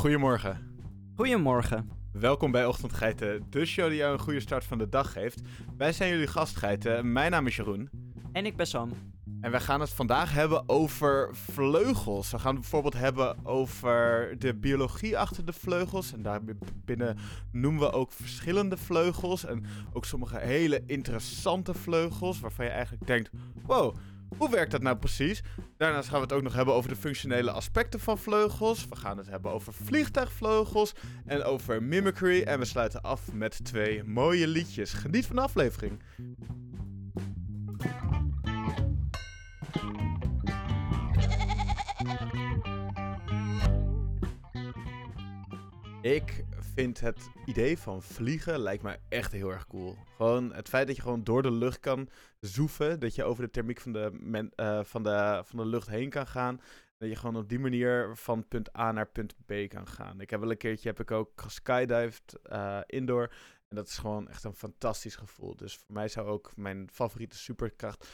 Goedemorgen. Goedemorgen. Welkom bij Ochtendgeiten, de show die jou een goede start van de dag geeft. Wij zijn jullie gastgeiten. Mijn naam is Jeroen. En ik ben Sam. En wij gaan het vandaag hebben over vleugels. We gaan het bijvoorbeeld hebben over de biologie achter de vleugels. En daarbinnen noemen we ook verschillende vleugels. En ook sommige hele interessante vleugels waarvan je eigenlijk denkt: wow, hoe werkt dat nou precies? Daarnaast gaan we het ook nog hebben over de functionele aspecten van vleugels. We gaan het hebben over vliegtuigvleugels en over mimicry. En we sluiten af met twee mooie liedjes. Geniet van de aflevering. Ik vind het idee van vliegen lijkt mij echt heel erg cool. Gewoon het feit dat je gewoon door de lucht kan zoeven. Dat je over de thermiek van de, uh, van de, van de lucht heen kan gaan. Dat je gewoon op die manier van punt A naar punt B kan gaan. Ik heb wel een keertje heb ik ook geskydived uh, indoor. En dat is gewoon echt een fantastisch gevoel. Dus voor mij zou ook mijn favoriete superkracht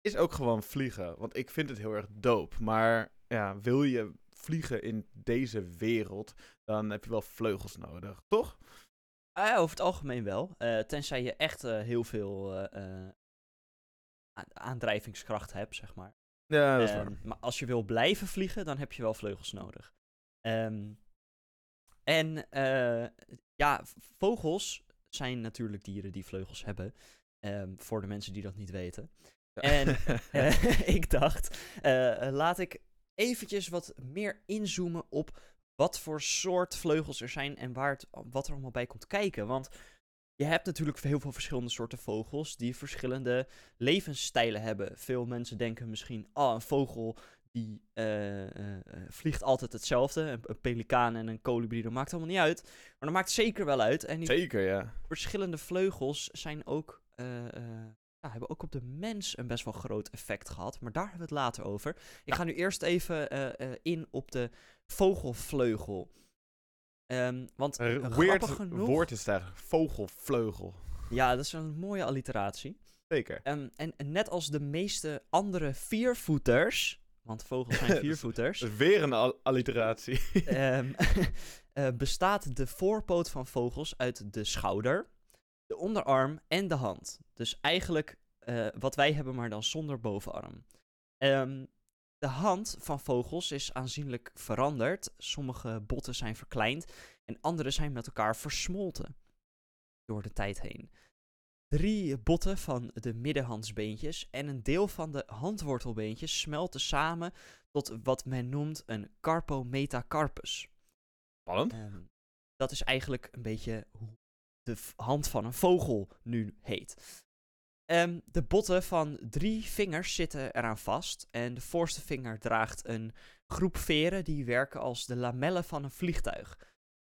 is ook gewoon vliegen. Want ik vind het heel erg dope. Maar ja, wil je vliegen in deze wereld, dan heb je wel vleugels nodig, toch? Uh, over het algemeen wel. Uh, tenzij je echt uh, heel veel aandrijvingskracht hebt, zeg maar. Ja, dat is waar. Ehm, maar als je wil blijven vliegen, dan heb je wel vleugels nodig. Um, en ja, vogels zijn natuurlijk dieren die vleugels hebben. Um, voor de mensen die dat niet weten. Ja. En ik dacht, laat ik eventjes wat meer inzoomen op wat voor soort vleugels er zijn en waar het, wat er allemaal bij komt kijken. Want je hebt natuurlijk heel veel verschillende soorten vogels die verschillende levensstijlen hebben. Veel mensen denken misschien, oh, een vogel die uh, uh, vliegt altijd hetzelfde. Een, een, pelikaan en een kolibrie, dat maakt allemaal niet uit. Maar dat maakt zeker wel uit. En die zeker, ja. Verschillende vleugels zijn ook uh, ja, hebben ook op de mens een best wel groot effect gehad. Maar daar hebben we het later over. Ik ga nu eerst even uh, uh, in op de vogelvleugel. Um, want weird genoeg, woord is daar. Vogelvleugel. Ja, dat is een mooie alliteratie. Zeker. Um, en, en net als de meeste andere viervoeters... Want vogels zijn viervoeters. Weer een al alliteratie. um, bestaat de voorpoot van vogels uit de schouder de onderarm en de hand. Dus eigenlijk uh, wat wij hebben, maar dan zonder bovenarm. Um, de hand van vogels is aanzienlijk veranderd. Sommige botten zijn verkleind en andere zijn met elkaar versmolten door de tijd heen. Drie botten van de middenhandsbeentjes en een deel van de handwortelbeentjes smelten samen tot wat men noemt een carpometacarpus. Spannend. Um, dat is eigenlijk een beetje hoe de hand van een vogel nu heet. Um, de botten van drie vingers zitten eraan vast. En de voorste vinger draagt een groep veren die werken als de lamellen van een vliegtuig.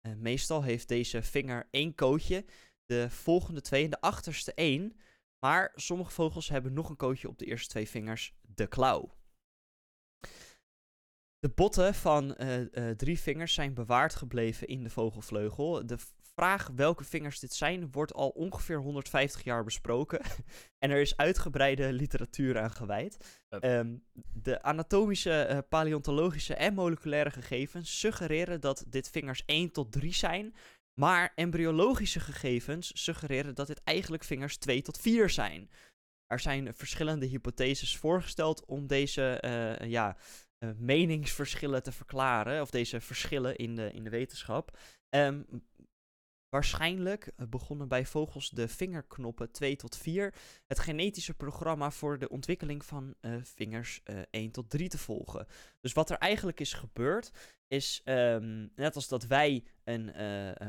Uh, meestal heeft deze vinger één kootje, de volgende twee en de achterste één. Maar sommige vogels hebben nog een kootje op de eerste twee vingers, de klauw. De botten van uh, uh, drie vingers zijn bewaard gebleven in de vogelvleugel. De vraag welke vingers dit zijn wordt al ongeveer 150 jaar besproken. en er is uitgebreide literatuur aan gewijd. Um, de anatomische, uh, paleontologische en moleculaire gegevens suggereren dat dit vingers 1 tot 3 zijn. Maar embryologische gegevens suggereren dat dit eigenlijk vingers 2 tot 4 zijn. Er zijn verschillende hypotheses voorgesteld om deze uh, ja, uh, meningsverschillen te verklaren. Of deze verschillen in de, in de wetenschap. Um, Waarschijnlijk eh, begonnen bij vogels de vingerknoppen 2 tot 4 het genetische programma voor de ontwikkeling van uh, vingers uh, 1 tot 3 te volgen. Dus wat er eigenlijk is gebeurd, is um, net als dat wij een,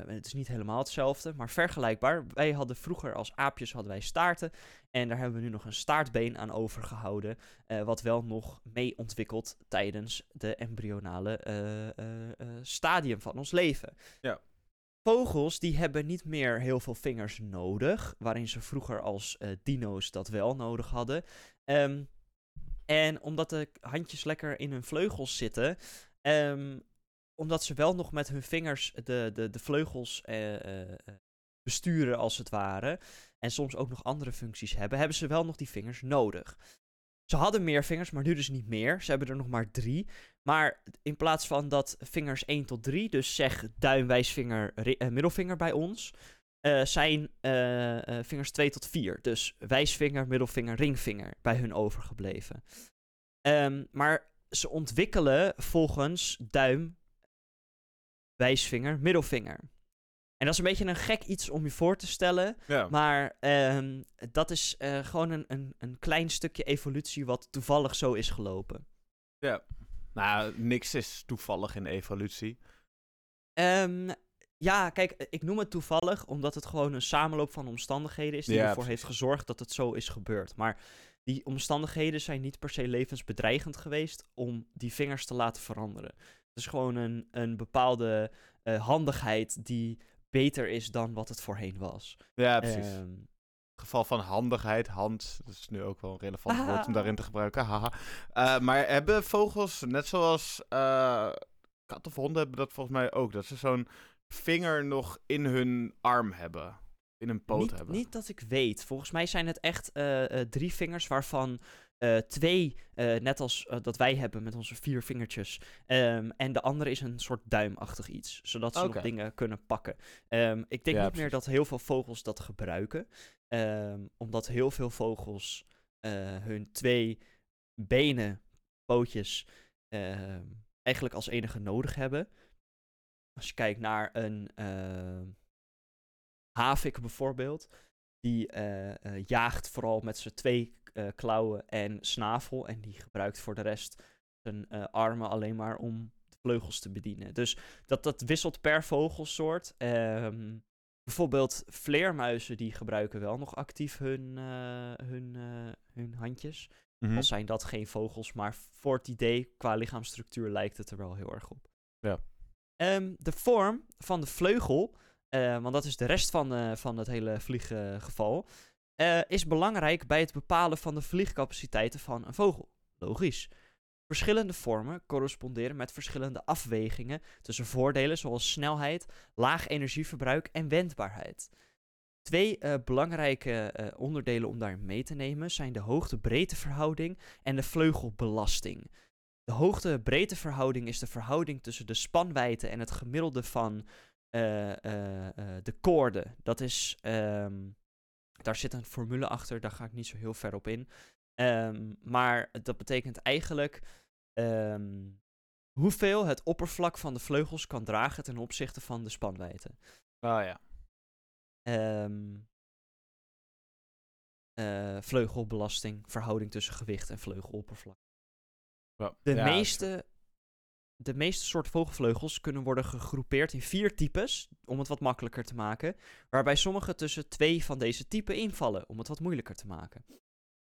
het is niet helemaal hetzelfde, maar vergelijkbaar. Wij hadden vroeger als aapjes hadden wij staarten en daar hebben we nu nog een staartbeen aan overgehouden, wat wel nog mee ontwikkelt tijdens de embryonale stadium van ons leven. Ja. Vogels die hebben niet meer heel veel vingers nodig, waarin ze vroeger als uh, dino's dat wel nodig hadden. Um, en omdat de handjes lekker in hun vleugels zitten, um, omdat ze wel nog met hun vingers de, de, de vleugels uh, uh, besturen als het ware, en soms ook nog andere functies hebben, hebben ze wel nog die vingers nodig. Ze hadden meer vingers, maar nu dus niet meer. Ze hebben er nog maar drie. Maar in plaats van dat vingers 1 tot 3, dus zeg duim, wijsvinger, eh, middelvinger bij ons, eh, zijn eh, vingers 2 tot 4. Dus wijsvinger, middelvinger, ringvinger bij hun overgebleven. Ehm, maar ze ontwikkelen volgens duim, wijsvinger, middelvinger. En dat is een beetje een gek iets om je voor te stellen. Ja. Maar ehm, dat is eh, gewoon een, een, een klein stukje evolutie wat toevallig zo is gelopen. Nou, niks is toevallig in evolutie. Ehm, ja, kijk, ik noem het toevallig omdat het gewoon een samenloop van omstandigheden is die Ja, ervoor precies. heeft gezorgd dat het zo is gebeurd. Maar die omstandigheden zijn niet per se levensbedreigend geweest om die vingers te laten veranderen. Het is gewoon een, een bepaalde eh, handigheid die beter is dan wat het voorheen was. Ja, precies. Ehm, geval van handigheid, hand, dat is nu ook wel een relevant Ah. woord om daarin te gebruiken. Haha. Eh, maar hebben vogels, net zoals eh kat of honden, hebben dat volgens mij ook. Dat ze zo'n vinger nog in hun arm hebben. In een poot niet, hebben. niet dat ik weet. Volgens mij zijn het echt eh, drie vingers, waarvan eh, twee, eh, net als eh, dat wij hebben met onze vier vingertjes. Ehm, en de andere is een soort duimachtig iets, zodat ze nog dingen kunnen pakken. Ehm, ik denk Ja, niet meer dat heel veel vogels dat gebruiken, Ehm, omdat heel veel vogels hun twee benen, pootjes, eigenlijk als enige nodig hebben. Als je kijkt naar een havik bijvoorbeeld, die jaagt vooral met zijn twee eh, klauwen en snavel. En die gebruikt voor de rest zijn eh, armen alleen maar om de vleugels te bedienen. Dus dat, dat wisselt per vogelsoort. Ehm, bijvoorbeeld vleermuizen die gebruiken wel nog actief hun, eh, hun, hun handjes. Mhm. Al zijn dat geen vogels, maar voor het idee qua lichaamsstructuur lijkt het er wel heel erg op. Ja. Ehm, de vorm van de vleugel, want dat is de rest van, van het hele vlieggeval, eh, is belangrijk bij het bepalen van de vliegcapaciteiten van een vogel. Logisch. Verschillende vormen corresponderen met verschillende afwegingen tussen voordelen zoals snelheid, laag energieverbruik en wendbaarheid. Twee eh, belangrijke eh, onderdelen om daarin mee te nemen zijn de hoogte-breedteverhouding en de vleugelbelasting. De hoogte-breedteverhouding is de verhouding tussen de spanwijdte en het gemiddelde van de koorden. Dat is, ehm, daar zit een formule achter, daar ga ik niet zo heel ver op in. Ehm, maar dat betekent eigenlijk ehm, hoeveel het oppervlak van de vleugels kan dragen ten opzichte van de spanwijdte. Ah ja. Ehm, eh, vleugelbelasting, verhouding tussen gewicht en vleugeloppervlak. De, Ja, meeste, de meeste soorten vogelvleugels kunnen worden gegroepeerd in vier types, om het wat makkelijker te maken, waarbij sommige tussen twee van deze typen invallen, om het wat moeilijker te maken.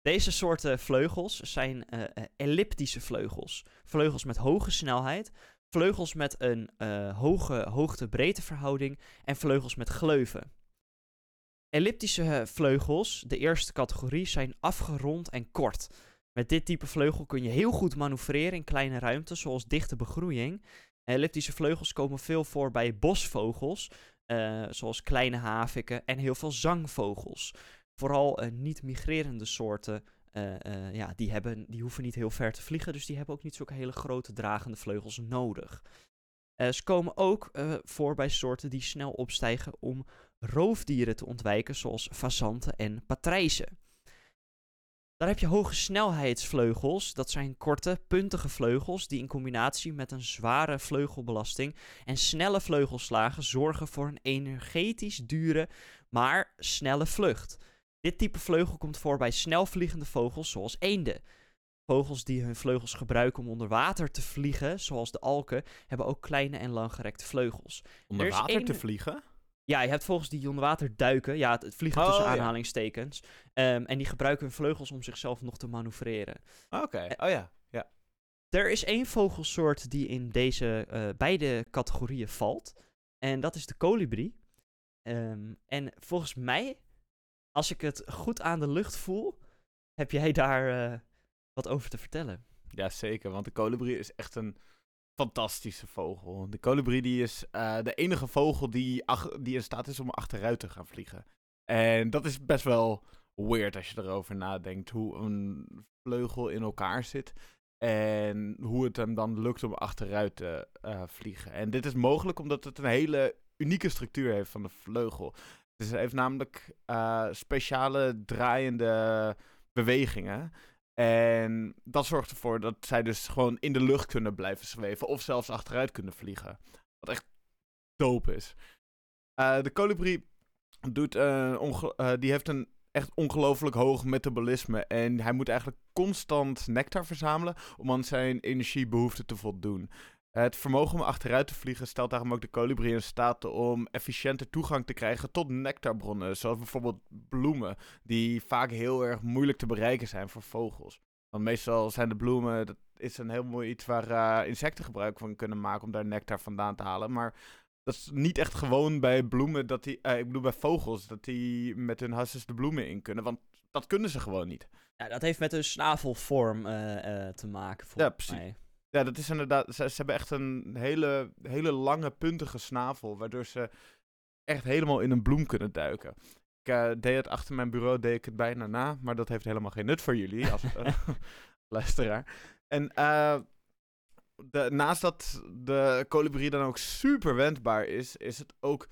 Deze soorten vleugels zijn eh, eh, elliptische vleugels, vleugels met hoge snelheid, vleugels met een eh, hoge hoogte-breedteverhouding en vleugels met gleuven. Elliptische vleugels, de eerste categorie, zijn afgerond en kort. Met dit type vleugel kun je heel goed manoeuvreren in kleine ruimtes, zoals dichte begroeiing. Elliptische vleugels komen veel voor bij bosvogels, eh, zoals kleine haviken en heel veel zangvogels. Vooral eh, niet-migrerende soorten, eh, eh, ja, die, hebben, die hoeven niet heel ver te vliegen, dus die hebben ook niet zulke hele grote dragende vleugels nodig. Eh, ze komen ook eh, voor bij soorten die snel opstijgen om roofdieren te ontwijken, zoals fazanten en patrijzen. Dan heb je hoge snelheidsvleugels. Dat zijn korte, puntige vleugels die in combinatie met een zware vleugelbelasting en snelle vleugelslagen zorgen voor een energetisch dure, maar snelle vlucht. Dit type vleugel komt voor bij snelvliegende vogels zoals eenden. Vogels die hun vleugels gebruiken om onder water te vliegen, zoals de alken, hebben ook kleine en langgerekte vleugels. Onder Er water te vliegen? Ja, je hebt vogels die onder water duiken. Ja, het, het vliegen Oh, tussen ja. aanhalingstekens. Ehm, en die gebruiken hun vleugels om zichzelf nog te manoeuvreren. Oké, Eh, oh ja. ja. Er is één vogelsoort die in deze eh, beide categorieën valt. En dat is de kolibrie. Ehm, en volgens mij, als ik het goed aan de lucht voel, heb jij daar eh, wat over te vertellen. Ja, zeker. Want de kolibrie is echt een fantastische vogel. De kolibrie die is eh, de enige vogel die, die in staat is om achteruit te gaan vliegen. En dat is best wel weird als je erover nadenkt. Hoe een vleugel in elkaar zit. En hoe het hem dan lukt om achteruit te eh, vliegen. En dit is mogelijk omdat het een hele unieke structuur heeft van de vleugel. Het heeft namelijk uh, speciale draaiende bewegingen. En dat zorgt ervoor dat zij dus gewoon in de lucht kunnen blijven zweven. Of zelfs achteruit kunnen vliegen. Wat echt dope is. Uh, de kolibrie doet, uh, die heeft een echt ongelooflijk hoog metabolisme. En hij moet eigenlijk constant nectar verzamelen om aan zijn energiebehoeften te voldoen. Het vermogen om achteruit te vliegen stelt daarom ook de kolibrie in staat om efficiënte toegang te krijgen tot nectarbronnen. Zoals bijvoorbeeld bloemen, die vaak heel erg moeilijk te bereiken zijn voor vogels. Want meestal zijn de bloemen, dat is een heel mooi iets waar uh, insecten gebruik van kunnen maken om daar nectar vandaan te halen. Maar dat is niet echt gewoon bij bloemen, dat die, uh, ik bedoel bij vogels, dat die met hun hasses de bloemen in kunnen. Want dat kunnen ze gewoon niet. Ja, dat heeft met hun snavelvorm uh, te maken, ja, precies. mij. Ja, dat is inderdaad. Ze, ze, hebben echt een hele, hele lange, puntige snavel. Waardoor ze echt helemaal in een bloem kunnen duiken. Ik uh, deed het achter mijn bureau, deed ik het bijna na. Maar dat heeft helemaal geen nut voor jullie als uh, luisteraar. En uh, de, naast dat de kolibrie dan ook super wendbaar is, is het ook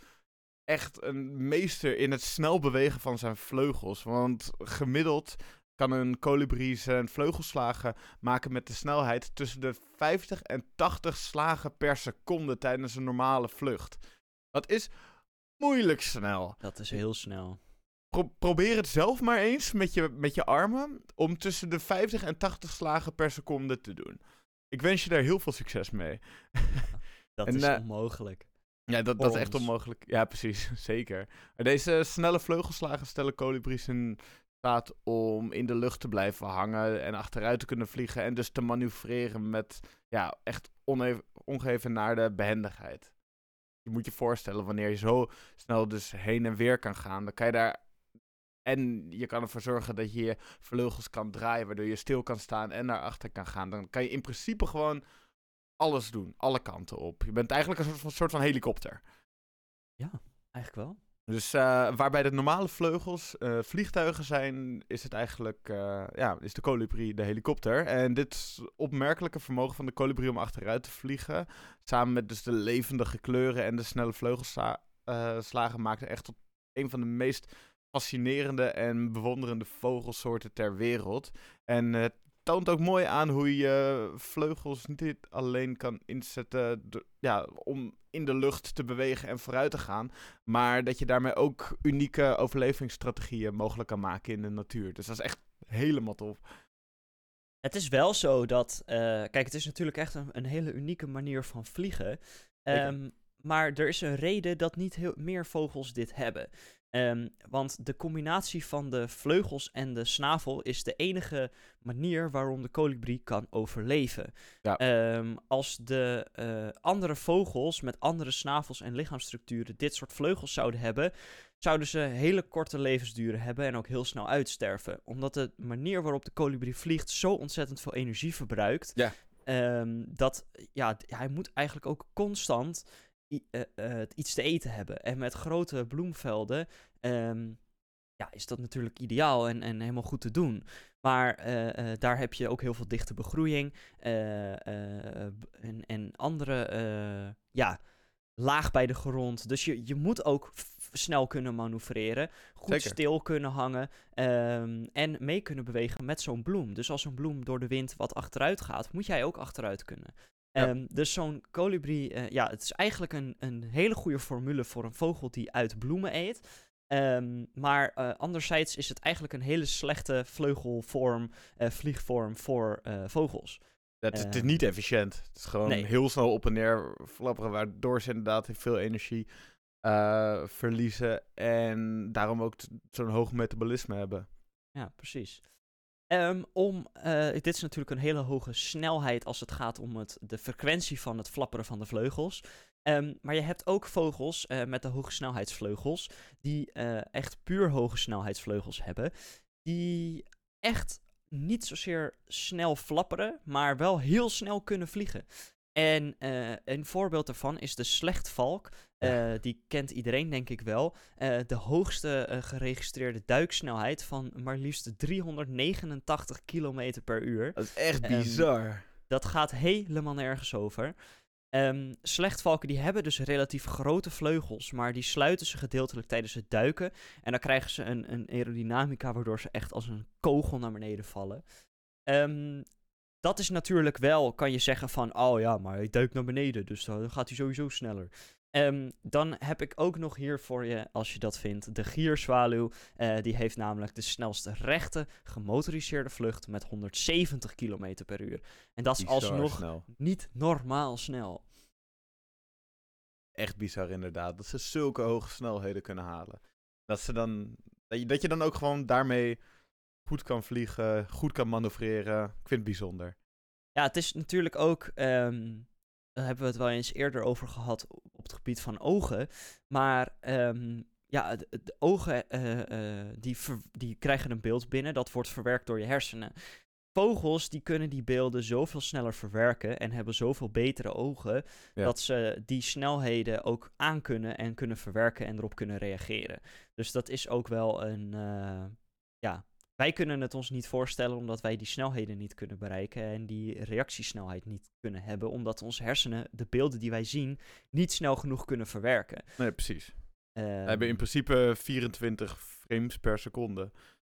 echt een meester in het snel bewegen van zijn vleugels. Want gemiddeld kan een kolibrie zijn vleugelslagen maken met de snelheid tussen de 50 en 80 slagen per seconde tijdens een normale vlucht. Dat is moeilijk snel. Dat is heel snel. probeer het zelf maar eens met je, met je armen om tussen de 50 en 80 slagen per seconde te doen. Ik wens je daar heel veel succes mee. dat is uh, onmogelijk. Ja, dat, dat is echt onmogelijk. Ja, precies. Zeker. Deze snelle vleugelslagen stellen kolibries in staat om in de lucht te blijven hangen en achteruit te kunnen vliegen. En dus te manoeuvreren met ja, echt ongeëvenaarde behendigheid. Je moet je voorstellen, wanneer je zo snel dus heen en weer kan gaan, dan kan je daar en je kan ervoor zorgen dat je je vleugels kan draaien, waardoor je stil kan staan en naar achter kan gaan. Dan kan je in principe gewoon alles doen, alle kanten op. Je bent eigenlijk een soort van, soort van helikopter. Ja, eigenlijk wel. Dus uh, waarbij de normale vleugels uh, vliegtuigen zijn, is het eigenlijk, uh, ja, is de kolibrie de helikopter. En dit opmerkelijke vermogen van de kolibrie om achteruit te vliegen, samen met dus de levendige kleuren en de snelle vleugelslagen, maakt het echt tot een van de meest fascinerende en bewonderende vogelsoorten ter wereld. En het toont ook mooi aan hoe je vleugels niet alleen kan inzetten ja, om in de lucht te bewegen en vooruit te gaan. Maar dat je daarmee ook unieke overlevingsstrategieën mogelijk kan maken in de natuur. Dus dat is echt helemaal tof. Het is wel zo dat. Uh, kijk, het is natuurlijk echt een, een hele unieke manier van vliegen. Um, maar er is een reden dat niet heel, meer vogels dit hebben. Um, want de combinatie van de vleugels en de snavel is de enige manier waarom de kolibrie kan overleven. Ja. Um, als de uh, andere vogels met andere snavels en lichaamsstructuren dit soort vleugels zouden hebben, zouden ze hele korte levensduren hebben en ook heel snel uitsterven. Omdat de manier waarop de kolibrie vliegt zo ontzettend veel energie verbruikt, ja. um, dat ja, hij moet eigenlijk ook constant uh, uh, iets te eten hebben. En met grote bloemvelden um, ja, is dat natuurlijk ideaal en, en helemaal goed te doen. Maar uh, daar heb je ook heel veel dichte begroeiing en, en andere ja, laag bij de grond. Dus je, je moet ook snel kunnen manoeuvreren, goed stil kunnen hangen um, en mee kunnen bewegen met zo'n bloem. Dus als een bloem door de wind wat achteruit gaat, moet jij ook achteruit kunnen. Ehm, dus zo'n kolibrie, uh, ja, het is eigenlijk een, een hele goede formule voor een vogel die uit bloemen eet. Um, maar uh, anderzijds is het eigenlijk een hele slechte vleugelvorm, uh, vliegvorm voor vogels. Het is, het, is, niet efficiënt. Het is gewoon heel snel op en neer flapperen, waardoor ze inderdaad veel energie verliezen. En daarom ook zo'n hoog metabolisme hebben. Ja, precies. Um, om, uh, dit is natuurlijk een hele hoge snelheid als het gaat om het, de frequentie van het flapperen van de vleugels. Um, maar je hebt ook vogels uh, met de hoge snelheidsvleugels, die uh, echt puur hoge snelheidsvleugels hebben, die echt niet zozeer snel flapperen, maar wel heel snel kunnen vliegen. En eh, een voorbeeld daarvan is de slechtvalk. Eh, die kent iedereen denk ik wel. Eh, de hoogste geregistreerde duiksnelheid van maar liefst 389 km per uur. Dat is echt Ehm, bizar. Dat gaat helemaal nergens over. Ehm, slechtvalken die hebben dus relatief grote vleugels, maar die sluiten ze gedeeltelijk tijdens het duiken. En dan krijgen ze een, een aerodynamica waardoor ze echt als een kogel naar beneden vallen. Ehm, dat is natuurlijk wel, kan je zeggen van, oh ja, maar hij duikt naar beneden, dus dan gaat hij sowieso sneller. Ehm, dan heb ik ook nog hier voor je, als je dat vindt, de gierzwaluw. Eh, die heeft namelijk de snelste rechte gemotoriseerde vlucht met 170 km per uur. En dat is Bizar alsnog snel. niet normaal snel. Echt bizar inderdaad. Dat ze zulke hoge snelheden kunnen halen. Dat, ze dan, dat je dan ook gewoon daarmee goed kan vliegen, goed kan manoeuvreren. Ik vind het bijzonder. Ja, het is natuurlijk ook. ehm, daar hebben we het wel eens eerder over gehad op het gebied van ogen. Maar ehm, ja, de, de ogen eh, eh, die, ver- die krijgen een beeld binnen, dat wordt verwerkt door je hersenen. Vogels die kunnen die beelden zoveel sneller verwerken en hebben zoveel betere ogen Ja. dat ze die snelheden ook aankunnen en kunnen verwerken en erop kunnen reageren. Dus dat is ook wel een, eh, ja, wij kunnen het ons niet voorstellen omdat wij die snelheden niet kunnen bereiken en die reactiesnelheid niet kunnen hebben, omdat onze hersenen de beelden die wij zien niet snel genoeg kunnen verwerken. Nee, precies. We Ehm, hebben in principe 24 frames per seconde.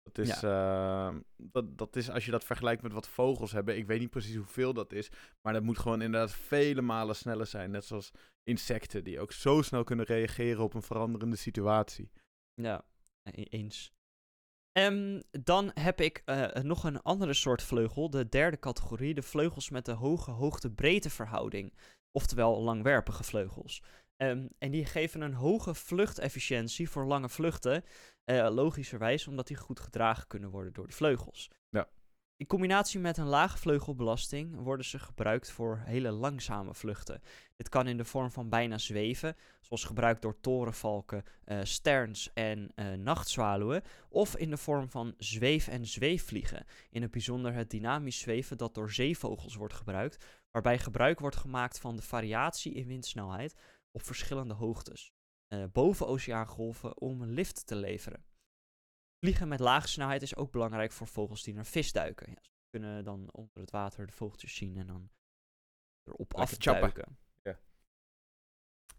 Dat is, eh, dat, dat is, als je dat vergelijkt met wat vogels hebben, ik weet niet precies hoeveel dat is, maar dat moet gewoon inderdaad vele malen sneller zijn. Net zoals insecten, die ook zo snel kunnen reageren op een veranderende situatie. Ja, e- eens. Ehm, dan heb ik eh, nog een andere soort vleugel, de derde categorie, de vleugels met de hoge hoogte-breedte verhouding. Oftewel langwerpige vleugels. Ehm, en die geven een hoge vluchtefficiëntie voor lange vluchten, eh, logischerwijs omdat die goed gedragen kunnen worden door de vleugels. Ja. In combinatie met een lage vleugelbelasting worden ze gebruikt voor hele langzame vluchten. Dit kan in de vorm van bijna zweven, zoals gebruikt door torenvalken, eh, sterns en eh, nachtzwaluwen, of in de vorm van zweef- en zweefvliegen. In het bijzonder het dynamisch zweven dat door zeevogels wordt gebruikt, waarbij gebruik wordt gemaakt van de variatie in windsnelheid op verschillende hoogtes, eh, boven oceaangolven om lift te leveren. Vliegen met lage snelheid is ook belangrijk voor vogels die naar vis duiken. Ja, ze kunnen dan onder het water de vogeltjes zien en dan erop Lekker afduiken. Ja.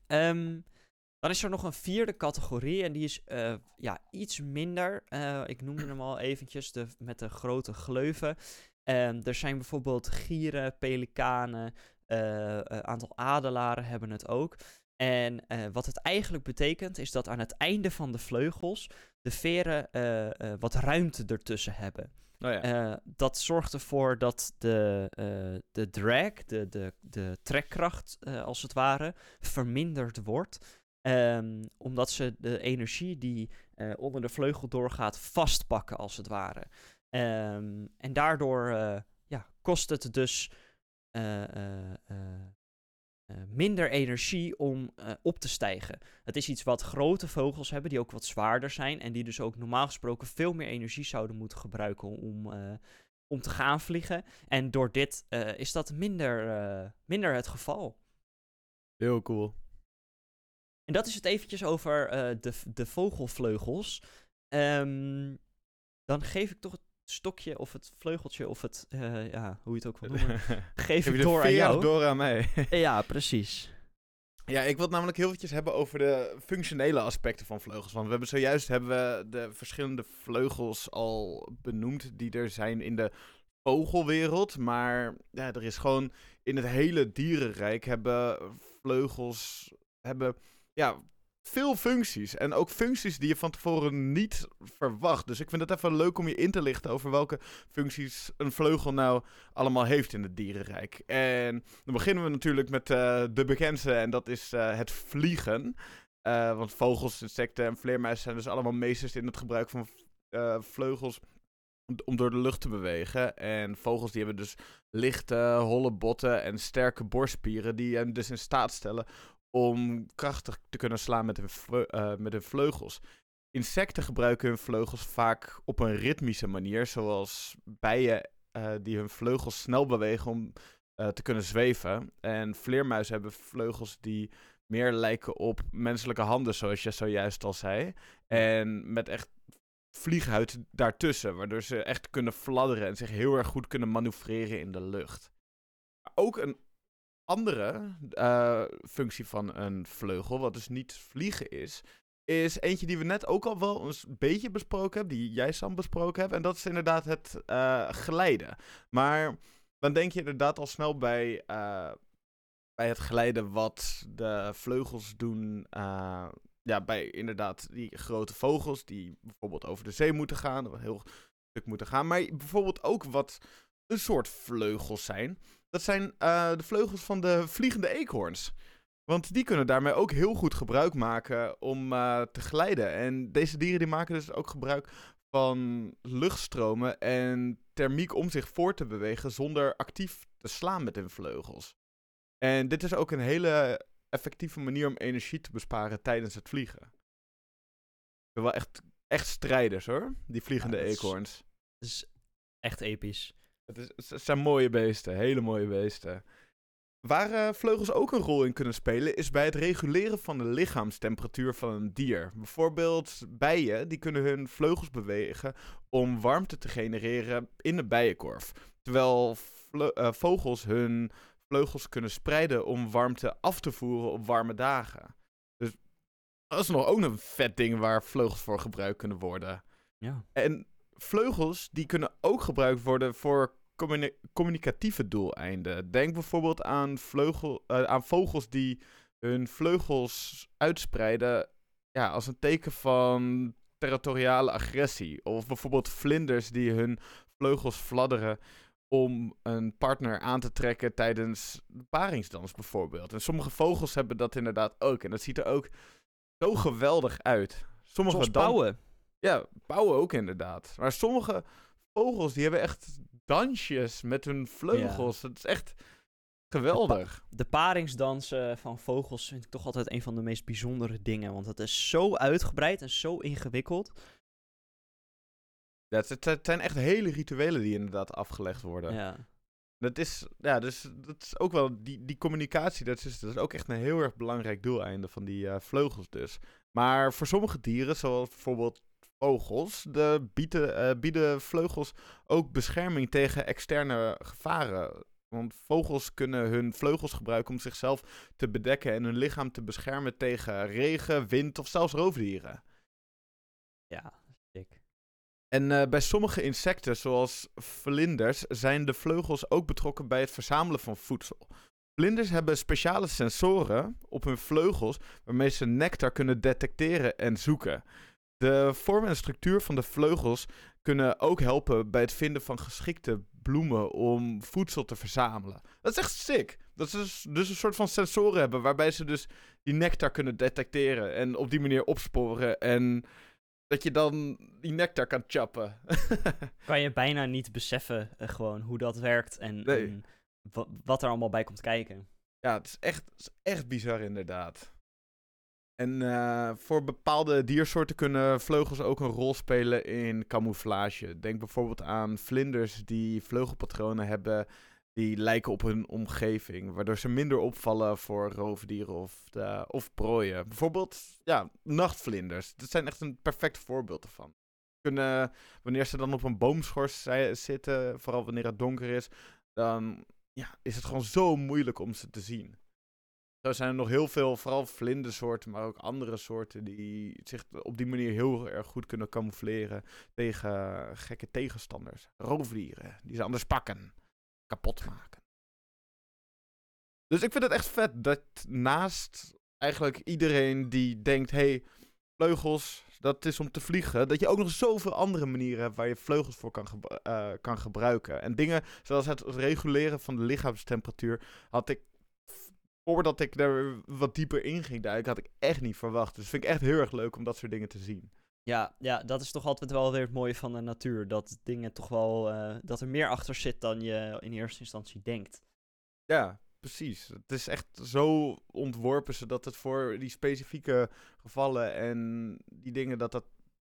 Ehm, dan is er nog een vierde categorie en die is eh, ja, iets minder. Eh, ik noemde hem al eventjes, de, met de grote gleuven. Ehm, er zijn bijvoorbeeld gieren, pelikanen, eh, een aantal adelaren hebben het ook. En wat het eigenlijk betekent is dat aan het einde van de vleugels de veren eh, eh, wat ruimte ertussen hebben. Nou ja, Eh, dat zorgt ervoor dat de, de drag, de, de, de trekkracht als het ware, verminderd wordt. Ehm, omdat ze de energie die onder de vleugel doorgaat vastpakken als het ware. Ehm, en daardoor ja, kost het dus minder energie om eh, op te stijgen. Het is iets wat grote vogels hebben, die ook wat zwaarder zijn. En die dus ook normaal gesproken veel meer energie zouden moeten gebruiken om, eh, om te gaan vliegen. En door dit eh, is dat minder, eh, minder het geval. heel cool. En dat is het eventjes over eh, de, de vogelvleugels. Ehm, dan geef ik toch het stokje of het vleugeltje of het, eh, ja, hoe je het ook wil noemen, geef de door aan jou. door aan mij. Ja, precies. Ja, ik wil het namelijk heel eventjes hebben over de functionele aspecten van vleugels. Want we hebben zojuist hebben we de verschillende vleugels al benoemd die er zijn in de vogelwereld. Maar ja, er is gewoon in het hele dierenrijk hebben vleugels hebben, ja, veel functies. En ook functies die je van tevoren niet verwacht. Dus ik vind het even leuk om je in te lichten over welke functies een vleugel nou allemaal heeft in het dierenrijk. En dan beginnen we natuurlijk met eh, de bekendste en dat is eh, het vliegen. Eh, want vogels, insecten en vleermuizen zijn dus allemaal meesters in het gebruik van vleugels om door de lucht te bewegen. En vogels die hebben dus lichte, holle botten en sterke borstspieren die hen dus in staat stellen om krachtig te kunnen slaan met hun, eh, met hun vleugels. Insecten gebruiken hun vleugels vaak op een ritmische manier, zoals bijen eh, die hun vleugels snel bewegen om eh, te kunnen zweven. En vleermuizen hebben vleugels die meer lijken op menselijke handen, zoals je zojuist al zei. En met echt vlieghuid daartussen, waardoor ze echt kunnen fladderen en zich heel erg goed kunnen manoeuvreren in de lucht. Ook een andere eh, functie van een vleugel, wat dus niet vliegen is, is eentje die we net ook al wel een beetje besproken hebben, die jij Sam besproken hebt, en dat is inderdaad het uh, glijden. Maar dan denk je inderdaad al snel bij, uh, bij het glijden wat de vleugels doen. Ja, bij inderdaad die grote vogels die bijvoorbeeld over de zee moeten gaan, een heel stuk moeten gaan. Maar bijvoorbeeld ook wat een soort vleugels zijn. Dat zijn uh, de vleugels van de vliegende eekhoorns. Want die kunnen daarmee ook heel goed gebruik maken om uh, te glijden. En deze dieren die maken dus ook gebruik van luchtstromen en thermiek om zich voor te bewegen zonder actief te slaan met hun vleugels. En dit is ook een hele effectieve manier om energie te besparen tijdens het vliegen. Wel echt, echt strijders hoor, die vliegende ja, eekhoorns. Het is echt episch. Het, is, het zijn mooie beesten, hele mooie beesten. Waar uh, vleugels ook een rol in kunnen spelen, is bij het reguleren van de lichaamstemperatuur van een dier. Bijvoorbeeld bijen, die kunnen hun vleugels bewegen om warmte te genereren in de bijenkorf. Terwijl uh, vogels hun vleugels kunnen spreiden om warmte af te voeren op warme dagen. Dus dat is nog ook een vet ding waar vleugels voor gebruikt kunnen worden. Ja. En vleugels, die kunnen ook gebruikt worden voor communi communicatieve doeleinden. Denk bijvoorbeeld aan, vleugel, uh, aan vogels die hun vleugels uitspreiden ja, als een teken van territoriale agressie. Of bijvoorbeeld vlinders die hun vleugels fladderen om een partner aan te trekken tijdens de paringsdans bijvoorbeeld. En sommige vogels hebben dat inderdaad ook. En dat ziet er ook zo geweldig uit. Sommige Zoals pauwen. Ja, pauwen ook inderdaad. Maar sommige vogels die hebben echt dansjes met hun vleugels. Het is echt geweldig. De, de, paringsdansen van vogels vind ik toch altijd een van de meest bijzondere dingen. Want het is zo uitgebreid en zo ingewikkeld. Ja, het, het zijn echt hele rituelen die inderdaad afgelegd worden. Ja. Dat is, ja, dus dat is ook wel, die, die communicatie, dat is, dat is ook echt een heel erg belangrijk doeleinde van die uh, vleugels dus. Maar voor sommige dieren, zoals bijvoorbeeld vogels, de bieden, uh, bieden vleugels ook bescherming tegen externe gevaren. Want vogels kunnen hun vleugels gebruiken om zichzelf te bedekken en hun lichaam te beschermen tegen regen, wind of zelfs roofdieren. Ja, dik. En uh, bij sommige insecten, zoals vlinders, zijn de vleugels ook betrokken bij het verzamelen van voedsel. Vlinders hebben speciale sensoren op hun vleugels waarmee ze nectar kunnen detecteren en zoeken. De vorm en structuur van de vleugels kunnen ook helpen bij het vinden van geschikte bloemen om voedsel te verzamelen. Dat is echt sick. Dat ze dus, dus een soort van sensoren hebben waarbij ze dus die nectar kunnen detecteren en op die manier opsporen en dat je dan die nectar kan chappen. kan je bijna niet beseffen uh, gewoon hoe dat werkt en, en wat er allemaal bij komt kijken. Ja, het is echt, het is echt bizar inderdaad. En uh, voor bepaalde diersoorten kunnen vleugels ook een rol spelen in camouflage. Denk bijvoorbeeld aan vlinders die vleugelpatronen hebben die lijken op hun omgeving, waardoor ze minder opvallen voor roofdieren of, de, of prooien. Bijvoorbeeld, ja, nachtvlinders. Dat zijn echt een perfect voorbeeld ervan. Kunnen, wanneer ze dan op een boomschors zitten, vooral wanneer het donker is, dan ja, is het gewoon zo moeilijk om ze te zien. Zo zijn er nog heel veel, vooral vlindersoorten, maar ook andere soorten die zich op die manier heel erg goed kunnen camoufleren tegen gekke tegenstanders. Roofdieren, die ze anders pakken, kapot maken. Dus ik vind het echt vet dat naast eigenlijk iedereen die denkt, hey, vleugels, dat is om te vliegen, dat je ook nog zoveel andere manieren hebt waar je vleugels voor kan, uh, kan gebruiken. En dingen zoals het reguleren van de lichaamstemperatuur had ik voordat ik er wat dieper in ging duiken, had ik echt niet verwacht. Dus vind ik echt heel erg leuk om dat soort dingen te zien. Ja, ja, dat is toch altijd wel weer het mooie van de natuur. Dat dingen toch wel, uh, dat er meer achter zit dan je in eerste instantie denkt. Ja, precies. Het is echt zo ontworpen zodat het voor die specifieke gevallen en die dingen, dat dat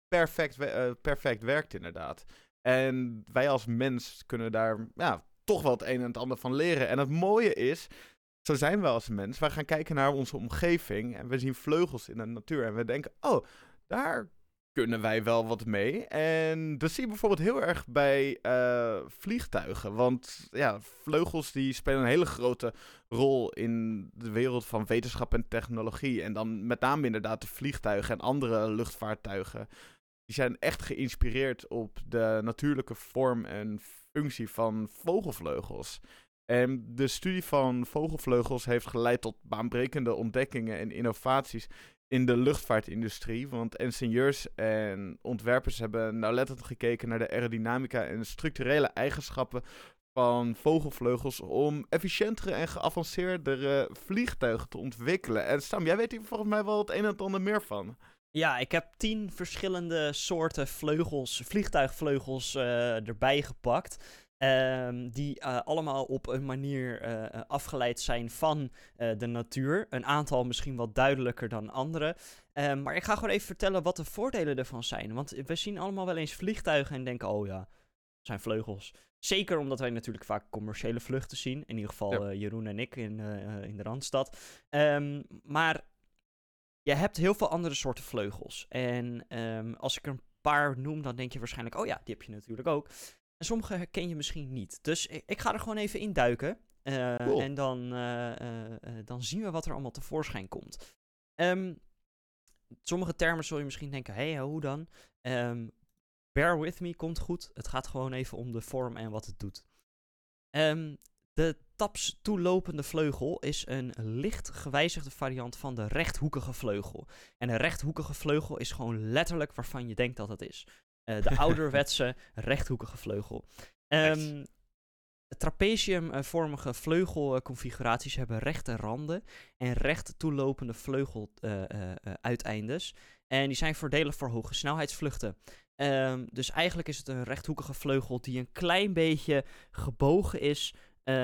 perfect, uh, perfect werkt inderdaad. En wij als mens kunnen daar ja, toch wel het een en het ander van leren. En het mooie is, zo zijn we als mens. Wij gaan kijken naar onze omgeving en we zien vleugels in de natuur. En we denken, oh, daar kunnen wij wel wat mee. En dat zie je bijvoorbeeld heel erg bij uh, vliegtuigen. Want ja, vleugels die spelen een hele grote rol in de wereld van wetenschap en technologie. En dan met name inderdaad de vliegtuigen en andere luchtvaartuigen. Die zijn echt geïnspireerd op de natuurlijke vorm en functie van vogelvleugels. En de studie van vogelvleugels heeft geleid tot baanbrekende ontdekkingen en innovaties in de luchtvaartindustrie. Want ingenieurs en ontwerpers hebben nauwlettend gekeken naar de aerodynamica en structurele eigenschappen van vogelvleugels om efficiëntere en geavanceerdere vliegtuigen te ontwikkelen. En Sam, jij weet hier volgens mij wel het een en het ander meer van. Ja, ik heb tien verschillende soorten vleugels, vliegtuigvleugels uh, erbij gepakt. Um, die uh, allemaal op een manier uh, afgeleid zijn van de natuur. Een aantal misschien wat duidelijker dan andere. Um, maar ik ga gewoon even vertellen wat de voordelen ervan zijn. Want we zien allemaal wel eens vliegtuigen en denken: oh ja, zijn vleugels. Zeker omdat wij natuurlijk vaak commerciële vluchten zien. In ieder geval ja. Jeroen en ik in, in de Randstad. Um, maar je hebt heel veel andere soorten vleugels. En als ik er een paar noem, dan denk je waarschijnlijk: oh ja, die heb je natuurlijk ook. En sommige herken je misschien niet. Dus ik, ik ga er gewoon even in duiken. Uh, En dan, uh, uh, dan zien we wat er allemaal tevoorschijn komt. Um, sommige termen zul je misschien denken, hé, hey, hoe dan? Um, bear with me, komt goed. Het gaat gewoon even om de vorm en wat het doet. Um, de taps toelopende vleugel is een licht gewijzigde variant van de rechthoekige vleugel. En een rechthoekige vleugel is gewoon letterlijk waarvan je denkt dat het is. Uh, de ouderwetse rechthoekige vleugel. Um, trapeziumvormige vleugelconfiguraties hebben rechte randen en recht toelopende vleugeluiteindes. Uh, en die zijn voordelig voor hoge snelheidsvluchten. Um, dus eigenlijk is het een rechthoekige vleugel die een klein beetje gebogen is uh,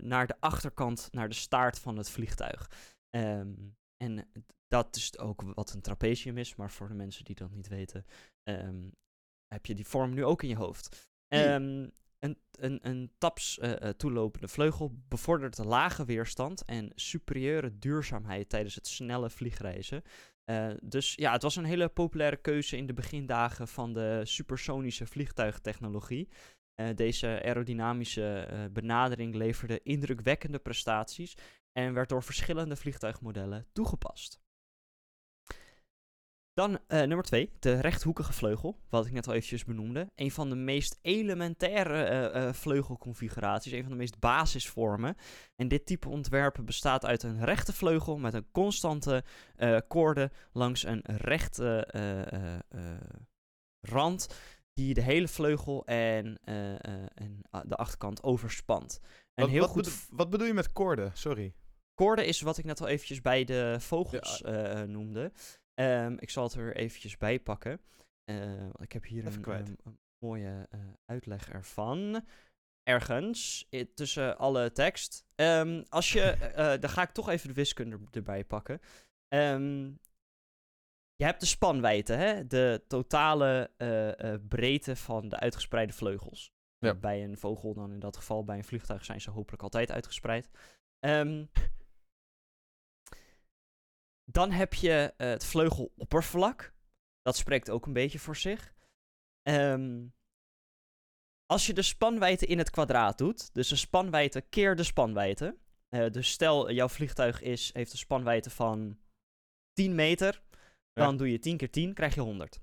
naar de achterkant, naar de staart van het vliegtuig. Um, en dat is ook wat een trapezium is, maar voor de mensen die dat niet weten, um, heb je die vorm nu ook in je hoofd. Um, een, een, een taps uh, toelopende vleugel bevordert de lage weerstand en superieure duurzaamheid tijdens het snelle vliegreizen. Uh, dus ja, het was een hele populaire keuze in de begindagen van de supersonische vliegtuigtechnologie. Uh, deze aerodynamische benadering leverde indrukwekkende prestaties en werd door verschillende vliegtuigmodellen toegepast. Dan uh, nummer 2, de rechthoekige vleugel, wat ik net al eventjes benoemde. Een van de meest elementaire uh, uh, vleugelconfiguraties, een van de meest basisvormen. En dit type ontwerpen bestaat uit een rechte vleugel met een constante koorde langs een rechte rand die de hele vleugel en, en de achterkant overspant. En wat, heel wat, goed... bedo wat bedoel je met koorden? Sorry. Koorden is wat ik net al eventjes bij de vogels ja. noemde. Um, ik zal het er eventjes bij pakken. Uh, ik heb hier een, um, een, mooie uh, uitleg ervan. Ergens tussen alle tekst. Um, als je, uh, dan ga ik toch even de wiskunde erbij pakken. je hebt de spanwijdte, hè? de totale breedte van de uitgespreide vleugels. Ja. Bij een vogel dan in dat geval, bij een vliegtuig zijn ze hopelijk altijd uitgespreid. Um, dan heb je uh, het vleugeloppervlak. Dat spreekt ook een beetje voor zich. Um, als je de spanwijdte in het kwadraat doet, dus de spanwijdte keer de spanwijdte. Uh, dus stel, jouw vliegtuig is, heeft een spanwijdte van 10 meter. Dan doe je 10 keer 10, krijg je 100.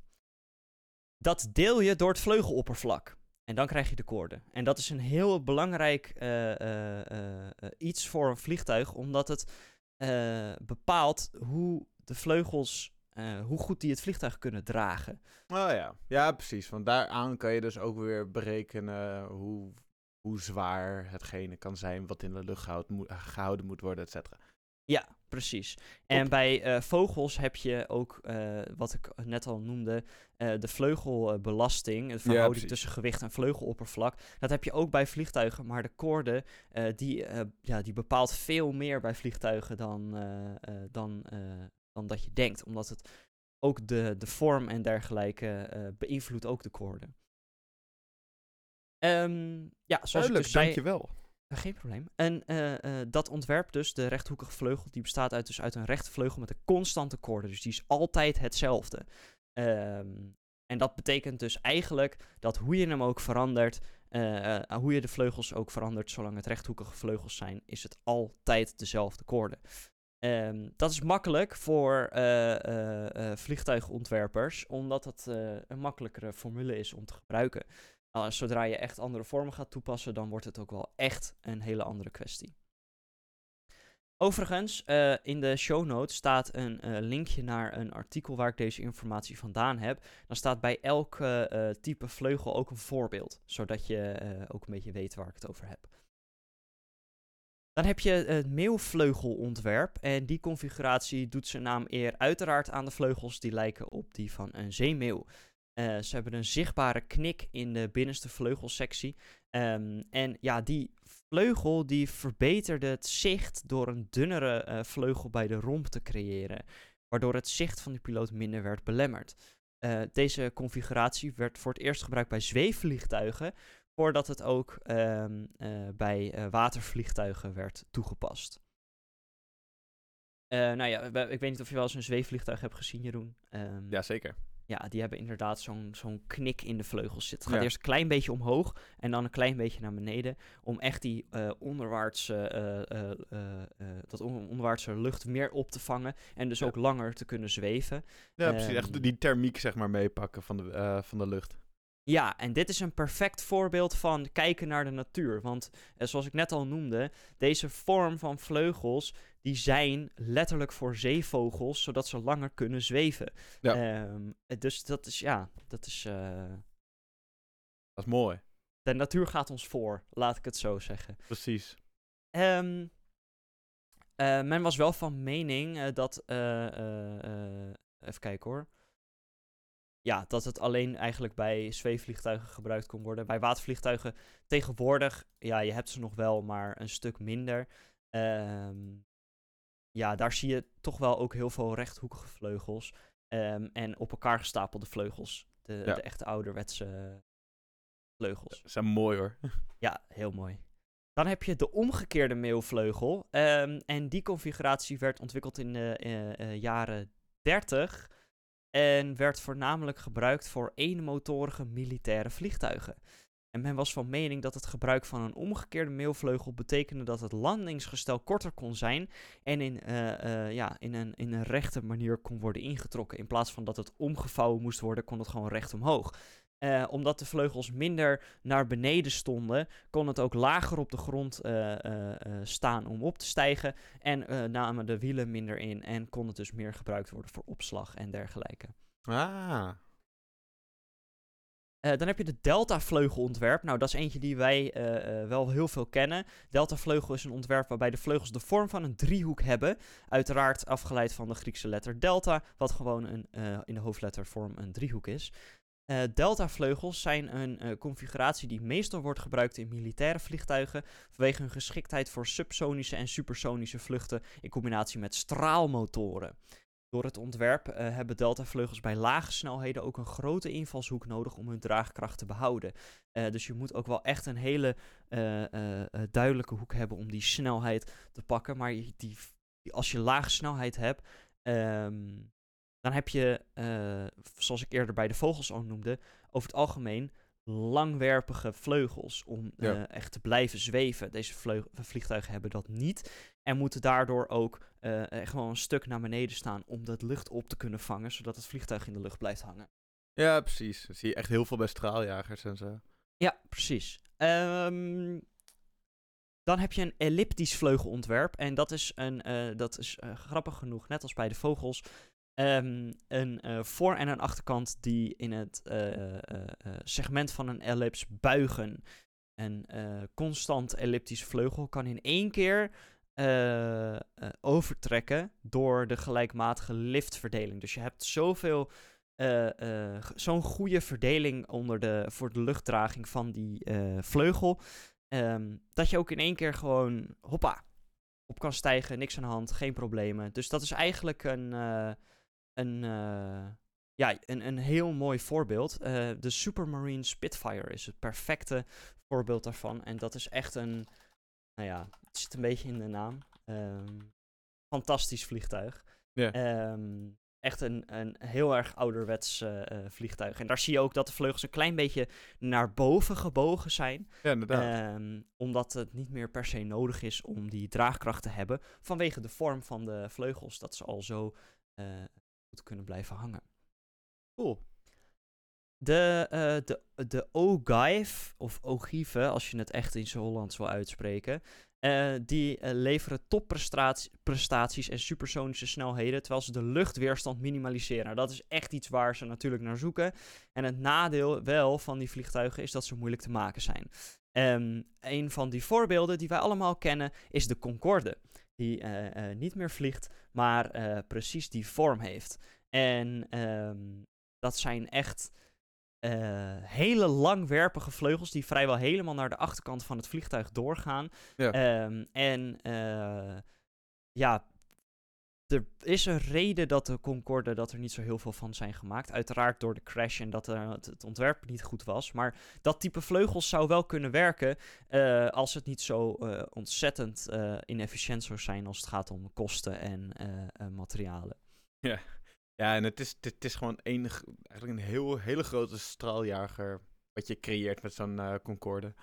Dat deel je door het vleugeloppervlak. En dan krijg je de koorden. En dat is een heel belangrijk uh, iets voor een vliegtuig, omdat het uh, bepaalt hoe de vleugels, uh, hoe goed die het vliegtuig kunnen dragen. Oh ja, ja precies. Want daaraan kan je dus ook weer berekenen hoe, hoe zwaar hetgene kan zijn wat in de lucht gehouden moet, gehouden moet worden, et cetera. Ja, precies. En bij uh, vogels heb je ook, uh, wat ik net al noemde, uh, de vleugelbelasting. De verhouding ja, tussen gewicht en vleugeloppervlak. Dat heb je ook bij vliegtuigen, maar de koorde, die, ja, die bepaalt veel meer bij vliegtuigen dan, dan, dan dat je denkt. Omdat het ook de, de vorm en dergelijke beïnvloedt ook de koorden. Ehm, ja, zoals Duidelijk, ik dus zei, dankjewel. Geen probleem. En eh, eh, dat ontwerp dus, de rechthoekige vleugel, die bestaat uit, dus uit een rechte vleugel met een constante koorde. Dus die is altijd hetzelfde. Ehm, en dat betekent dus eigenlijk dat hoe je hem ook verandert, eh, hoe je de vleugels ook verandert, zolang het rechthoekige vleugels zijn, is het altijd dezelfde koorde. Ehm, dat is makkelijk voor vliegtuigontwerpers, omdat eh, een makkelijkere formule is om te gebruiken. Uh, zodra je echt andere vormen gaat toepassen, dan wordt het ook wel echt een hele andere kwestie. Overigens, uh, in de show notes staat een uh, linkje naar een artikel waar ik deze informatie vandaan heb. Dan staat bij elk uh, type vleugel ook een voorbeeld, zodat je ook een beetje weet waar ik het over heb. Dan heb je het meelvleugelontwerp en die configuratie doet zijn naam eer uiteraard aan de vleugels die lijken op die van een zeemeeuw. Uh, ze hebben een zichtbare knik in de binnenste vleugelsectie. Um, en ja, die vleugel die verbeterde het zicht door een dunnere uh, vleugel bij de romp te creëren. Waardoor het zicht van de piloot minder werd belemmerd. Uh, deze configuratie werd voor het eerst gebruikt bij zweefvliegtuigen. Voordat het ook um, bij watervliegtuigen werd toegepast. nou ja, ik weet niet of je wel eens een zweefvliegtuig hebt gezien, Jeroen. Um, Jazeker. Ja, die hebben inderdaad zo'n zo'n knik in de vleugels zitten. Het gaat ja. eerst een klein beetje omhoog en dan een klein beetje naar beneden. Om echt die uh, onderwaartse, uh, uh, dat onderwaartse lucht meer op te vangen. En dus ja. ook langer te kunnen zweven. Ja, precies. Echt die thermiek zeg maar meepakken van de, van de lucht. Ja, en dit is een perfect voorbeeld van kijken naar de natuur. Want eh, zoals ik net al noemde, deze vorm van vleugels, die zijn letterlijk voor zeevogels, zodat ze langer kunnen zweven. Ja. Um, dus dat is, ja, dat is... Uh... Dat is mooi. De natuur gaat ons voor, laat ik het zo zeggen. Precies. Um, uh, men was wel van mening uh, dat... even kijken hoor ja, dat het alleen eigenlijk bij zweefvliegtuigen gebruikt kon worden. Bij watervliegtuigen tegenwoordig, ja, je hebt ze nog wel, maar een stuk minder. Um, ja, daar zie je toch wel ook heel veel rechthoekige vleugels. Um, en op elkaar gestapelde vleugels. De, ja. de echte ouderwetse vleugels. Dat zijn mooi hoor. Ja, heel mooi. Dan heb je de omgekeerde meelvleugel. Um, en die configuratie werd ontwikkeld in de uh, uh, jaren 30. En werd voornamelijk gebruikt voor eenmotorige militaire vliegtuigen. En men was van mening dat het gebruik van een omgekeerde meelvleugel betekende dat het landingsgestel korter kon zijn en in, uh, uh, ja, in, een, in een rechte manier kon worden ingetrokken. In plaats van dat het omgevouwen moest worden, kon het gewoon recht omhoog. Uh, omdat de vleugels minder naar beneden stonden, kon het ook lager op de grond uh, uh, staan om op te stijgen. En namen de wielen minder in en kon het dus meer gebruikt worden voor opslag en dergelijke. Ah. dan heb je de Delta-vleugelontwerp. Nou, dat is eentje die wij wel heel veel kennen. Delta-vleugel is een ontwerp waarbij de vleugels de vorm van een driehoek hebben. Uiteraard afgeleid van de Griekse letter delta, wat gewoon een, in de hoofdlettervorm een driehoek is. Uh, Delta-vleugels zijn een uh, configuratie die meestal wordt gebruikt in militaire vliegtuigen vanwege hun geschiktheid voor subsonische en supersonische vluchten in combinatie met straalmotoren. Door het ontwerp uh, hebben Delta-vleugels bij lage snelheden ook een grote invalshoek nodig om hun draagkracht te behouden. dus je moet ook wel echt een hele duidelijke hoek hebben om die snelheid te pakken. Maar die, als je lage snelheid hebt, um, dan heb je, uh, zoals ik eerder bij de vogels al noemde, over het algemeen langwerpige vleugels om ja. uh, echt te blijven zweven. Deze vliegtuigen hebben dat niet en moeten daardoor ook uh, gewoon een stuk naar beneden staan om dat lucht op te kunnen vangen, zodat het vliegtuig in de lucht blijft hangen. Ja, precies. Dat zie je echt heel veel bij straaljagers en zo. Ja, precies. Um, dan heb je een elliptisch vleugelontwerp. En dat is, een, uh, dat is uh, grappig genoeg, net als bij de vogels, Um, een uh, voor- en een achterkant die in het uh, uh, segment van een ellips buigen. Een constant elliptische vleugel kan in één keer overtrekken door de gelijkmatige liftverdeling. Dus je hebt zoveel, zo'n goede verdeling onder de, voor de luchtdraging van die vleugel. Um, dat je ook in één keer gewoon, hoppa, op kan stijgen, niks aan de hand, geen problemen. Dus dat is eigenlijk een een, uh, ja, een, een heel mooi voorbeeld. Eh, de Supermarine Spitfire is het perfecte voorbeeld daarvan. En dat is echt een, nou ja, het zit een beetje in de naam. Ehm, fantastisch vliegtuig. Ja. Ehm, echt een, een heel erg ouderwets eh, eh, vliegtuig. En daar zie je ook dat de vleugels een klein beetje naar boven gebogen zijn. Ja, inderdaad. Ehm, omdat het niet meer per se nodig is om die draagkracht te hebben. Vanwege de vorm van de vleugels. Dat ze al zo eh, goed kunnen blijven hangen. cool. De, eh de, de Ogive, of Ogive, als je het echt in zijn Hollands wil uitspreken. eh, die eh, leveren topprestaties en supersonische snelheden. Terwijl ze de luchtweerstand minimaliseren. Nou, dat is echt iets waar ze natuurlijk naar zoeken. En het nadeel wel van die vliegtuigen is dat ze moeilijk te maken zijn. Ehm, een van die voorbeelden die wij allemaal kennen is de Concorde. Die eh, eh, niet meer vliegt, maar eh, precies die vorm heeft. En ehm, dat zijn echt hele langwerpige vleugels die vrijwel helemaal naar de achterkant van het vliegtuig doorgaan. Ja. Ehm, en ja, er is een reden dat de Concorde dat er niet zo heel veel van zijn gemaakt. Uiteraard door de crash en dat eh, het, ontwerp niet goed was. Maar dat type vleugels zou wel kunnen werken eh, als het niet zo eh, ontzettend inefficiënt zou zijn als het gaat om kosten en materialen. Ja, en het is, het, is gewoon een, g- eigenlijk een heel, hele grote straaljager wat je creëert met zo'n Concorde.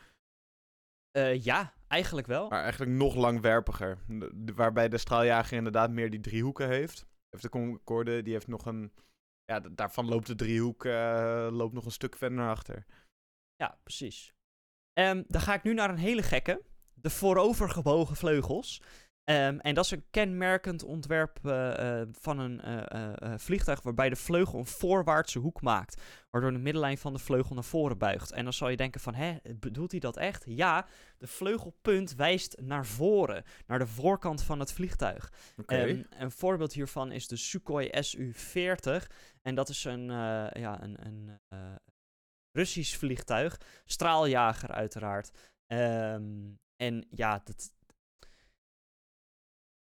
Eh, ja, eigenlijk wel. Maar eigenlijk nog langwerpiger. Waarbij de straaljager inderdaad meer die driehoeken heeft. Heeft de Concorde, die heeft nog een... Ja, daarvan loopt de driehoek eh, loopt nog een stuk verder naar achter. Ja, precies. Ehm, dan ga ik nu naar een hele gekke. De voorovergebogen vleugels. Ehm, en dat is een kenmerkend ontwerp eh, eh, van een eh, vliegtuig waarbij de vleugel een voorwaartse hoek maakt. Waardoor de middellijn van de vleugel naar voren buigt. En dan zal je denken van, hè, bedoelt hij dat echt? Ja, de vleugelpunt wijst naar voren. Naar de voorkant van het vliegtuig. Oké. Ehm, een voorbeeld hiervan is de Sukhoi Su-40. En dat is een, ja, een, een Russisch vliegtuig. Straaljager uiteraard. Ehm, en ja, dat...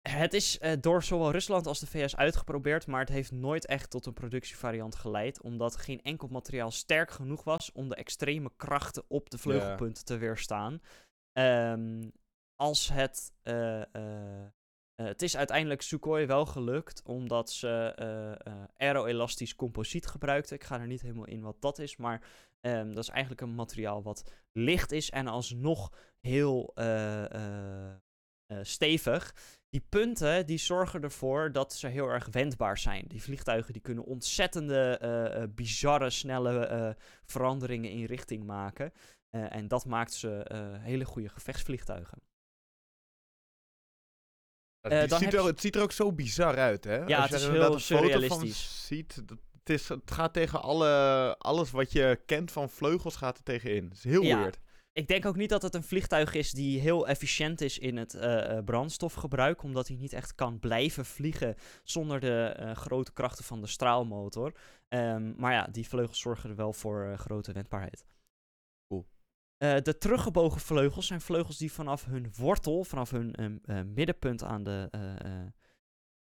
Het is eh, door zowel Rusland als de VS uitgeprobeerd, maar het heeft nooit echt tot een productievariant geleid, omdat geen enkel materiaal sterk genoeg was om de extreme krachten op de vleugelpunten te weerstaan. Ehm, als het eh, eh, het is uiteindelijk Sukhoi wel gelukt, omdat ze aeroelastisch composiet gebruikten. Ik ga er niet helemaal in wat dat is, maar ehm, dat is eigenlijk een materiaal wat licht is en alsnog heel stevig. Die punten die zorgen ervoor dat ze heel erg wendbaar zijn. Die vliegtuigen die kunnen ontzettende, eh, eh, bizarre, snelle eh, veranderingen in richting maken. En dat maakt ze hele goede gevechtsvliegtuigen. Dan ziet er, je- het ziet er ook zo bizar uit, hè? Ja, Als het je is heel een foto van surrealistisch. ziet, dat, het, is, het gaat tegen alle, alles wat je kent van vleugels gaat er tegenin. Het is heel Ja. weird. Ik denk ook niet dat het een vliegtuig is die heel efficiënt is in het eh, eh, brandstofgebruik, omdat hij niet echt kan blijven vliegen zonder de eh, grote krachten van de straalmotor. Ehm, maar ja, die vleugels zorgen er wel voor grote wendbaarheid. Cool. De teruggebogen vleugels zijn vleugels die vanaf hun wortel, vanaf hun ehm, eh, middenpunt aan de.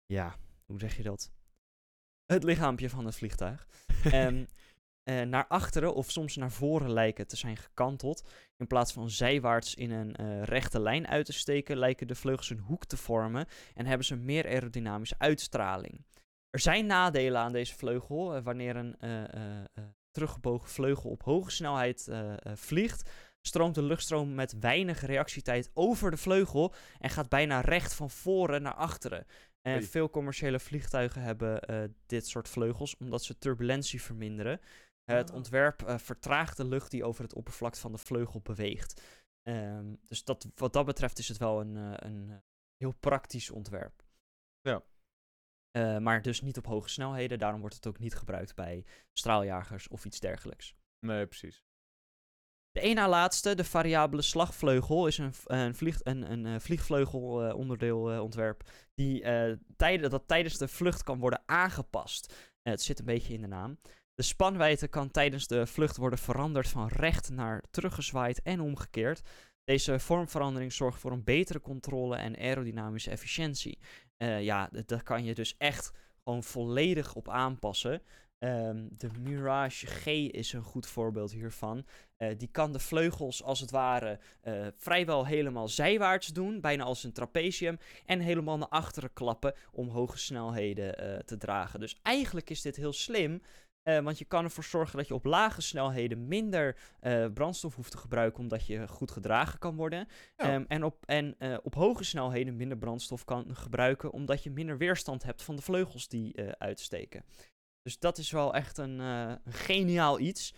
ja, hoe zeg je dat? Het lichaampje van het vliegtuig. Ehm, eh, naar achteren of soms naar voren lijken te zijn gekanteld. In plaats van zijwaarts in een eh, rechte lijn uit te steken, lijken de vleugels een hoek te vormen en hebben ze meer aerodynamische uitstraling. Er zijn nadelen aan deze vleugel eh, wanneer een teruggebogen vleugel op hoge snelheid vliegt. Stroomt de luchtstroom met weinig reactietijd over de vleugel en gaat bijna recht van voren naar achteren. En Hey. veel commerciële vliegtuigen hebben dit soort vleugels omdat ze turbulentie verminderen. Het ontwerp eh, vertraagt de lucht die over het oppervlak van de vleugel beweegt. Ehm, dus dat, wat dat betreft is het wel een, eh, een eh, heel praktisch ontwerp. Ja. Maar dus niet op hoge snelheden, daarom wordt het ook niet gebruikt bij straaljagers of iets dergelijks. Nee, precies. De één na laatste, de variabele slagvleugel, is een, een, vlieg, een, een vliegvleugel onderdeel ontwerp die tijden, dat tijdens de vlucht kan worden aangepast. Het zit een beetje in de naam. De spanwijdte kan tijdens de vlucht worden veranderd van recht naar teruggezwaaid en omgekeerd. Deze vormverandering zorgt voor een betere controle en aerodynamische efficiëntie. Eh, ja, daar kan je dus echt gewoon volledig op aanpassen. Ehm, de Mirage G is een goed voorbeeld hiervan. Eh, die kan de vleugels als het ware eh, vrijwel helemaal zijwaarts doen, bijna als een trapezium, en helemaal naar achteren klappen om hoge snelheden te dragen. Dus eigenlijk is dit heel slim, want je kan ervoor zorgen dat je op lage snelheden minder brandstof hoeft te gebruiken, omdat je goed gedragen kan worden. Ehm, en op, en op hoge snelheden minder brandstof kan gebruiken, omdat je minder weerstand hebt van de vleugels die uitsteken. Dus dat is wel echt een, een geniaal iets.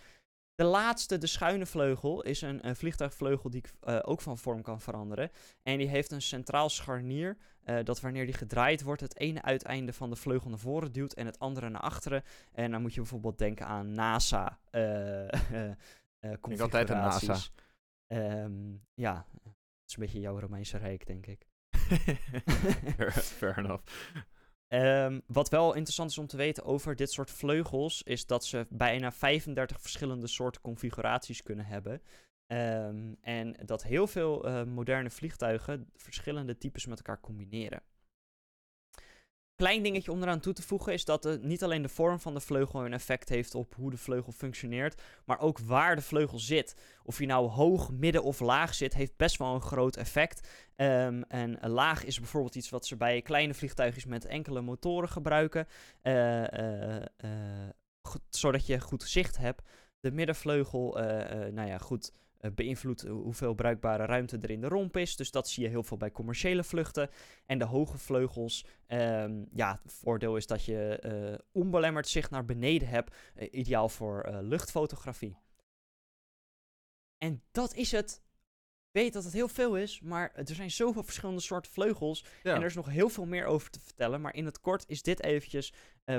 De laatste, de schuine vleugel, is een, een vliegtuigvleugel die uh, ook van vorm kan veranderen. En die heeft een centraal scharnier. Uh, dat wanneer die gedraaid wordt, het ene uiteinde van de vleugel naar voren duwt en het andere naar achteren. En dan moet je bijvoorbeeld denken aan NASA. Uh, ik altijd aan NASA. Um, ja, het is een beetje jouw Romeinse Rijk, denk ik. fair, fair enough. Um, wat wel interessant is om te weten over dit soort vleugels, is dat ze bijna 35 verschillende soorten configuraties kunnen hebben. Um, en dat heel veel uh, moderne vliegtuigen verschillende types met elkaar combineren klein dingetje om eraan toe te voegen is dat het niet alleen de vorm van de vleugel een effect heeft op hoe de vleugel functioneert, maar ook waar de vleugel zit. Of je nou hoog, midden of laag zit, heeft best wel een groot effect. Um, en laag is bijvoorbeeld iets wat ze bij kleine vliegtuigjes met enkele motoren gebruiken, uh, uh, zodat je goed zicht hebt. De middenvleugel, nou ja, goed beïnvloedt hoeveel bruikbare ruimte er in de romp is. Dus dat zie je heel veel bij commerciële vluchten. En de hoge vleugels, um, ja, het voordeel is dat je uh, onbelemmerd zicht naar beneden hebt. Uh, ideaal voor luchtfotografie. En dat is het. Ik weet dat het heel veel is, maar er zijn zoveel verschillende soorten vleugels. En er is nog heel veel meer over te vertellen. Maar in het kort is dit eventjes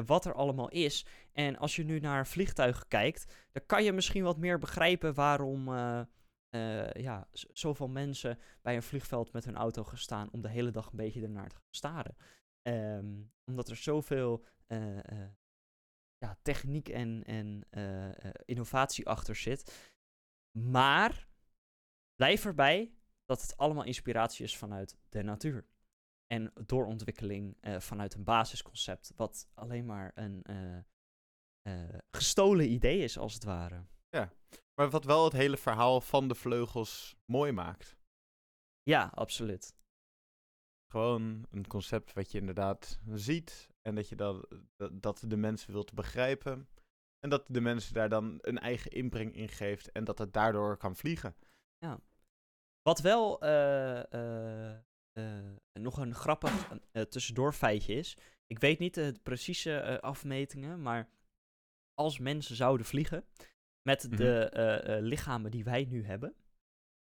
wat er allemaal is. En als je nu naar vliegtuigen kijkt, dan kan je misschien wat meer begrijpen waarom uh, ja, zoveel mensen bij een vliegveld met hun auto gaan staan om de hele dag een beetje ernaar te gaan staren. Um, omdat er zoveel uh, uh, ja, techniek en, en innovatie achter zit. Maar blijf erbij dat het allemaal inspiratie is vanuit de natuur. En doorontwikkeling vanuit een basisconcept, wat alleen maar een gestolen idee is, als het ware. Ja, maar wat wel het hele verhaal van de vleugels mooi maakt. Ja, absoluut. Gewoon een concept wat je inderdaad ziet en dat je dat, dat de mensen wilt begrijpen. En dat de mensen daar dan een eigen inbreng in geeft en dat het daardoor kan vliegen. Ja. Wat wel uh, uh, uh, nog een grappig tussendoor feitje is. Ik weet niet de precieze afmetingen, maar als mensen zouden vliegen, met mhm. de uh, lichamen die wij nu hebben.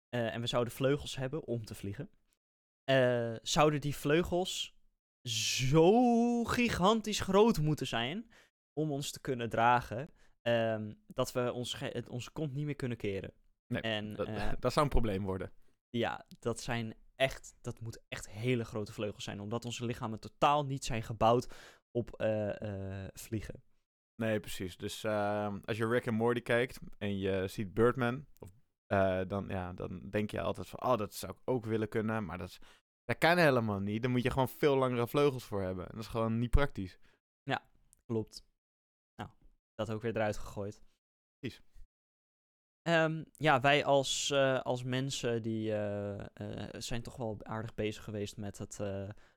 En we zouden vleugels hebben om te vliegen. zouden die vleugels zo gigantisch groot moeten zijn om ons te kunnen dragen. Um, dat we ons onze kont niet meer kunnen keren. Nee, en, dat, dat zou een probleem worden. Ja, dat zijn echt, dat moeten echt hele grote vleugels zijn. Omdat onze lichamen totaal niet zijn gebouwd op vliegen. Nee, precies. Dus uh, als je Rick en Morty kijkt en je ziet Birdman, of, dan, ja, dan denk je altijd van, oh, dat zou ik ook willen kunnen, maar dat, dat kan helemaal niet. Dan moet je gewoon veel langere vleugels voor hebben. En dat is gewoon niet praktisch. Ja, klopt. Nou, dat ook weer eruit gegooid. Precies. Um, ja, wij als, uh, als mensen die zijn toch wel aardig bezig geweest met het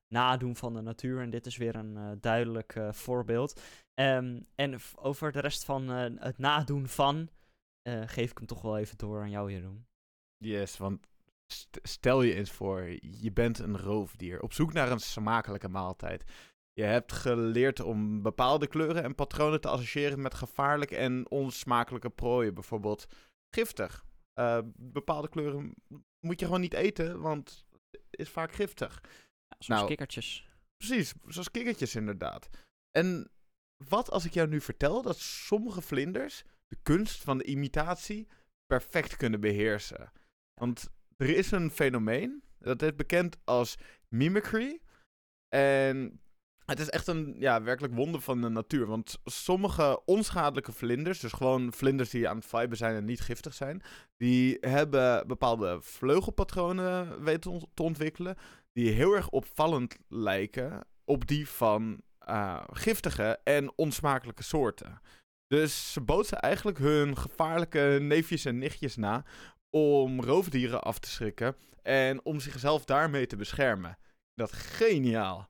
nadoen van de natuur. En dit is weer een duidelijk voorbeeld. Um, en over de rest van het nadoen van, geef ik hem toch wel even door aan jou, Jeroen. Yes, want st stel je eens voor, je bent een roofdier op zoek naar een smakelijke maaltijd. Je hebt geleerd om bepaalde kleuren en patronen te associëren met gevaarlijke en onsmakelijke prooien, bijvoorbeeld giftig. bepaalde kleuren moet je gewoon niet eten, want het is vaak giftig. Zoals nou, kikkertjes. Precies, zoals kikkertjes inderdaad. En wat als ik jou nu vertel dat sommige vlinders de kunst van de imitatie perfect kunnen beheersen? Want er is een fenomeen, dat is bekend als mimicry. En het is echt een ja, werkelijk wonder van de natuur. Want sommige onschadelijke vlinders, dus gewoon vlinders die aan het viben zijn en niet giftig zijn, die hebben bepaalde vleugelpatronen weten te ontwikkelen die heel erg opvallend lijken op die van eh, giftige en onsmakelijke soorten. Dus ze bootsen eigenlijk hun gevaarlijke neefjes en nichtjes na om roofdieren af te schrikken en om zichzelf daarmee te beschermen. Dat geniaal.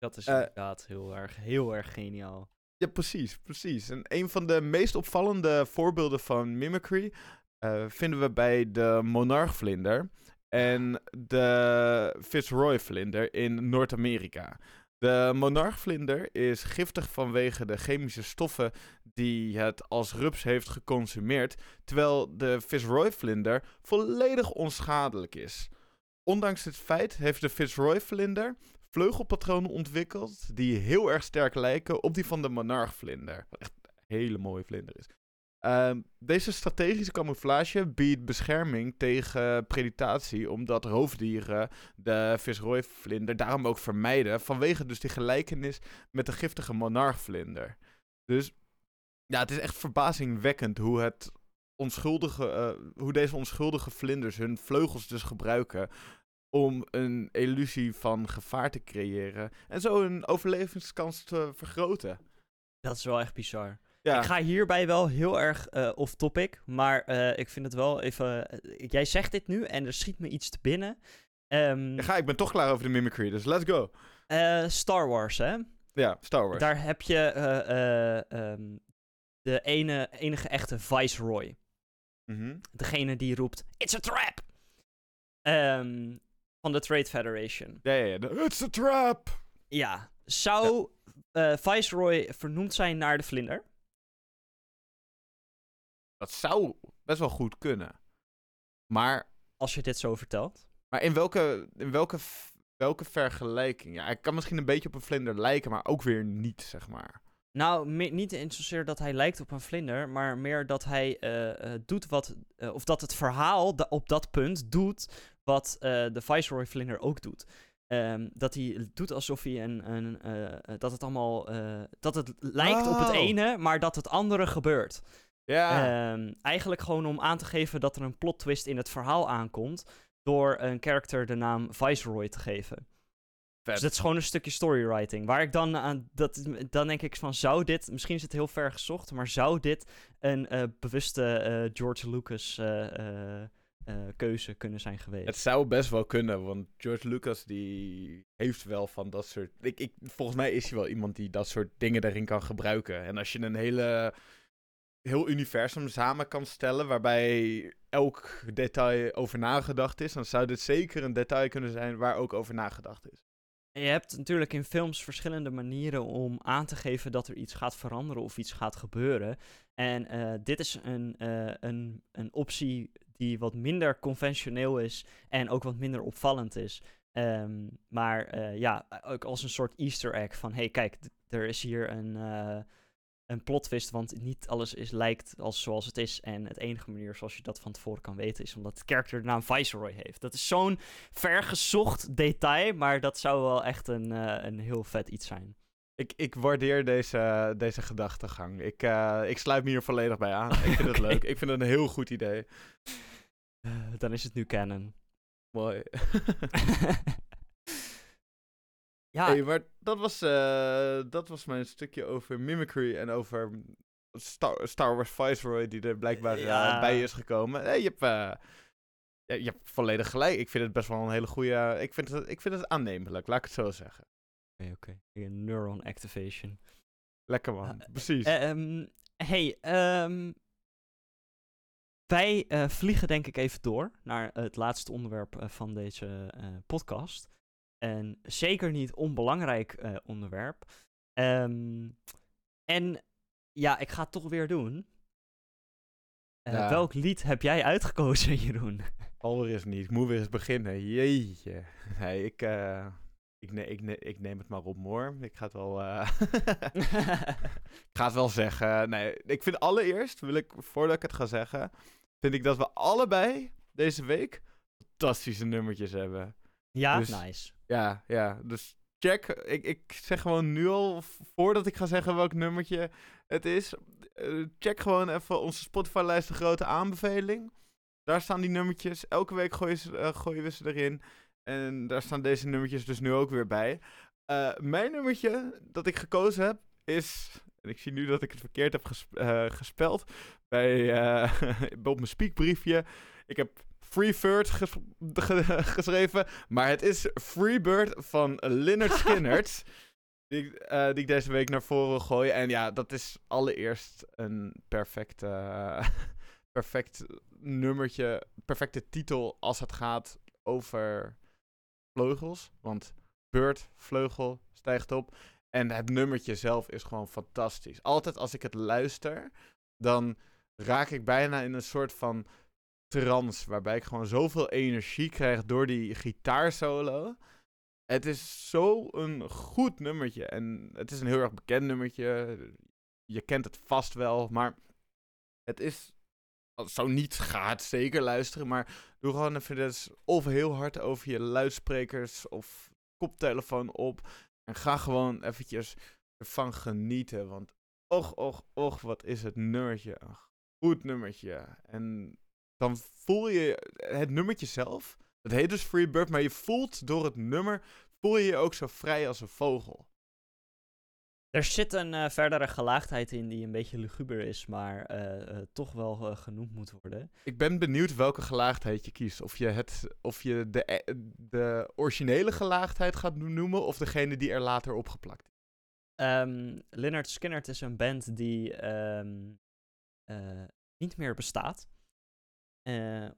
Dat is Eh, inderdaad heel erg, heel erg geniaal. Ja, precies, precies. En een van de meest opvallende voorbeelden van mimicry eh, vinden we bij de monarchvlinder en de Fitzroy-vlinder in Noord-Amerika. De monarchvlinder is giftig vanwege de chemische stoffen die het als rups heeft geconsumeerd, terwijl de Fitzroy-vlinder volledig onschadelijk is. Ondanks dit feit heeft de Fitzroy-vlinder vleugelpatronen ontwikkeld die heel erg sterk lijken op die van de monarchvlinder. Wat echt een hele mooie vlinder is. Ehm, deze strategische camouflage biedt bescherming tegen predatie, omdat roofdieren de visrooivlinder daarom ook vermijden, vanwege dus die gelijkenis met de giftige monarchvlinder. Dus ja, het is echt verbazingwekkend hoe het onschuldige, eh, hoe deze onschuldige vlinders hun vleugels dus gebruiken om een illusie van gevaar te creëren en zo hun overlevingskans te vergroten. Dat is wel echt bizar. Ja, Ik ga hierbij wel heel erg eh, off-topic, maar eh, ik vind het wel even... eh, jij zegt dit nu en er schiet me iets te binnen. Ehm, Ja, ga, ik ben toch klaar over de mimicry, dus let's go. Star Wars, hè? Ja, Star Wars. Daar heb je eh, eh, ehm, de ene, enige echte Viceroy. Mhm. Degene die roept, it's a trap! Ehm, van de Trade Federation. Ja, ja, ja. de- It's a trap! Ja, zou eh, Viceroy vernoemd zijn naar de vlinder? Dat zou best wel goed kunnen. Maar, Als je dit zo vertelt. maar in welke, in welke, welke vergelijking? Ja, hij kan misschien een beetje op een vlinder lijken, maar ook weer niet, zeg maar. Nou, niet in zozeer dat hij lijkt op een vlinder, maar meer dat hij eh, eh, doet wat. of dat het verhaal da- op dat punt doet wat eh, de Viceroy vlinder ook doet. Ehm, dat hij doet alsof hij een. een eh, dat het allemaal. eh, dat het lijkt op het Oh. ene, maar dat het andere gebeurt. Ja, Ehm, eigenlijk gewoon om aan te geven dat er een plot twist in het verhaal aankomt. Door een character de naam Viceroy te geven. vet. Dus dat is gewoon een stukje storywriting. Waar ik dan aan. Dat, dan denk ik van: zou dit. Misschien is het heel ver gezocht. Maar zou dit een bewuste George Lucas eh, keuze kunnen zijn geweest? Het zou best wel kunnen, want George Lucas die heeft wel van dat soort... Ik, ik, volgens mij is hij wel iemand die dat soort dingen daarin kan gebruiken. En als je een hele, heel universum samen kan stellen, waarbij elk detail over nagedacht is, dan zou dit zeker een detail kunnen zijn waar ook over nagedacht is. Je hebt natuurlijk in films verschillende manieren om aan te geven dat er iets gaat veranderen of iets gaat gebeuren. En eh, dit is een, eh, een, een optie die wat minder conventioneel is en ook wat minder opvallend is. Ehm, maar eh, ja, ook als een soort Easter egg van, hey kijk, er is hier een, eh een plot twist, want niet alles is, lijkt als zoals het is. En het enige manier zoals je dat van tevoren kan weten is omdat de character de naam Viceroy heeft. Dat is zo'n vergezocht detail, maar dat zou wel echt een, eh, een heel vet iets zijn. Ik, ik waardeer deze, deze gedachtegang. Ik, ik sluit me hier volledig bij aan. Ik vind het leuk. Ik vind het een heel goed idee. Eh, dan is het nu canon. Mooi. ja, Hey, maar dat was, eh, dat was mijn stukje over mimicry en over Star, Star Wars Viceroy die er blijkbaar eh, bij is gekomen. Hey, je, hebt, eh, je hebt volledig gelijk. Ik vind het best wel een hele goede... Ik vind het, ik vind het aannemelijk, laat ik het zo zeggen. oké, oké. Neuron activation. Lekker man, precies. Ehm, hey, ehm, wij eh, vliegen denk ik even door naar het laatste onderwerp eh, van deze eh, podcast. En zeker niet onbelangrijk eh, onderwerp. Ehm, en ja, ik ga het toch weer doen. Eh, Ja. Welk lied heb jij uitgekozen, Jeroen? Alweer eens niet. Ik moet weer eens beginnen. Jeetje. Nee, ik, eh, ik, ne ik, ne ik neem het maar op, moor. Ik ga het wel... eh, ik ga het wel zeggen. Nee, ik vind allereerst, wil ik, voordat ik het ga zeggen, vind ik dat we allebei deze week fantastische nummertjes hebben. ja, Dus- nice. Ja, ja. Dus check. Ik, ik zeg gewoon nu al, voordat ik ga zeggen welk nummertje het is, eh, check gewoon even onze Spotify-lijst de grote aanbeveling. Daar staan die nummertjes. Elke week gooien, ze, eh, gooien we ze erin. En daar staan deze nummertjes dus nu ook weer bij. Eh, mijn nummertje dat ik gekozen heb is. En ik zie nu dat ik het verkeerd heb ges- eh, gespeld. Bij, eh, op mijn speakbriefje. Ik heb Freebird ges ge- geschreven. Maar het is Freebird van Lynyrd Skynyrd. die, ik, eh, die ik deze week naar voren gooi. En ja, dat is allereerst een perfect, perfect nummertje. Perfecte titel als het gaat over vleugels. Want bird, vleugel, stijgt op. En het nummertje zelf is gewoon fantastisch. Altijd als ik het luister, dan raak ik bijna in een soort van trance. Waarbij ik gewoon zoveel energie krijg door die gitaarsolo. Het is zo'n goed nummertje. En het is een heel erg bekend nummertje. Je kent het vast wel, maar het is. Zo niet, ga het zeker luisteren. Maar doe gewoon even dus of heel hard over je luidsprekers of koptelefoon op. En ga gewoon eventjes ervan genieten. Want och, och, och, wat is het nummertje. Een goed nummertje. En dan voel je het nummertje zelf. Het heet dus Freebird, maar je voelt door het nummer, voel je je ook zo vrij als een vogel. Er zit een eh, verdere gelaagdheid in die een beetje luguber is, maar eh, eh, toch wel genoemd moet worden. Ik ben benieuwd welke gelaagdheid je kiest. Of je, het, of je de, de originele gelaagdheid gaat noemen, of degene die er later opgeplakt is. Ehm Lynyrd Skynyrd is een band die ehm, eh, niet meer bestaat.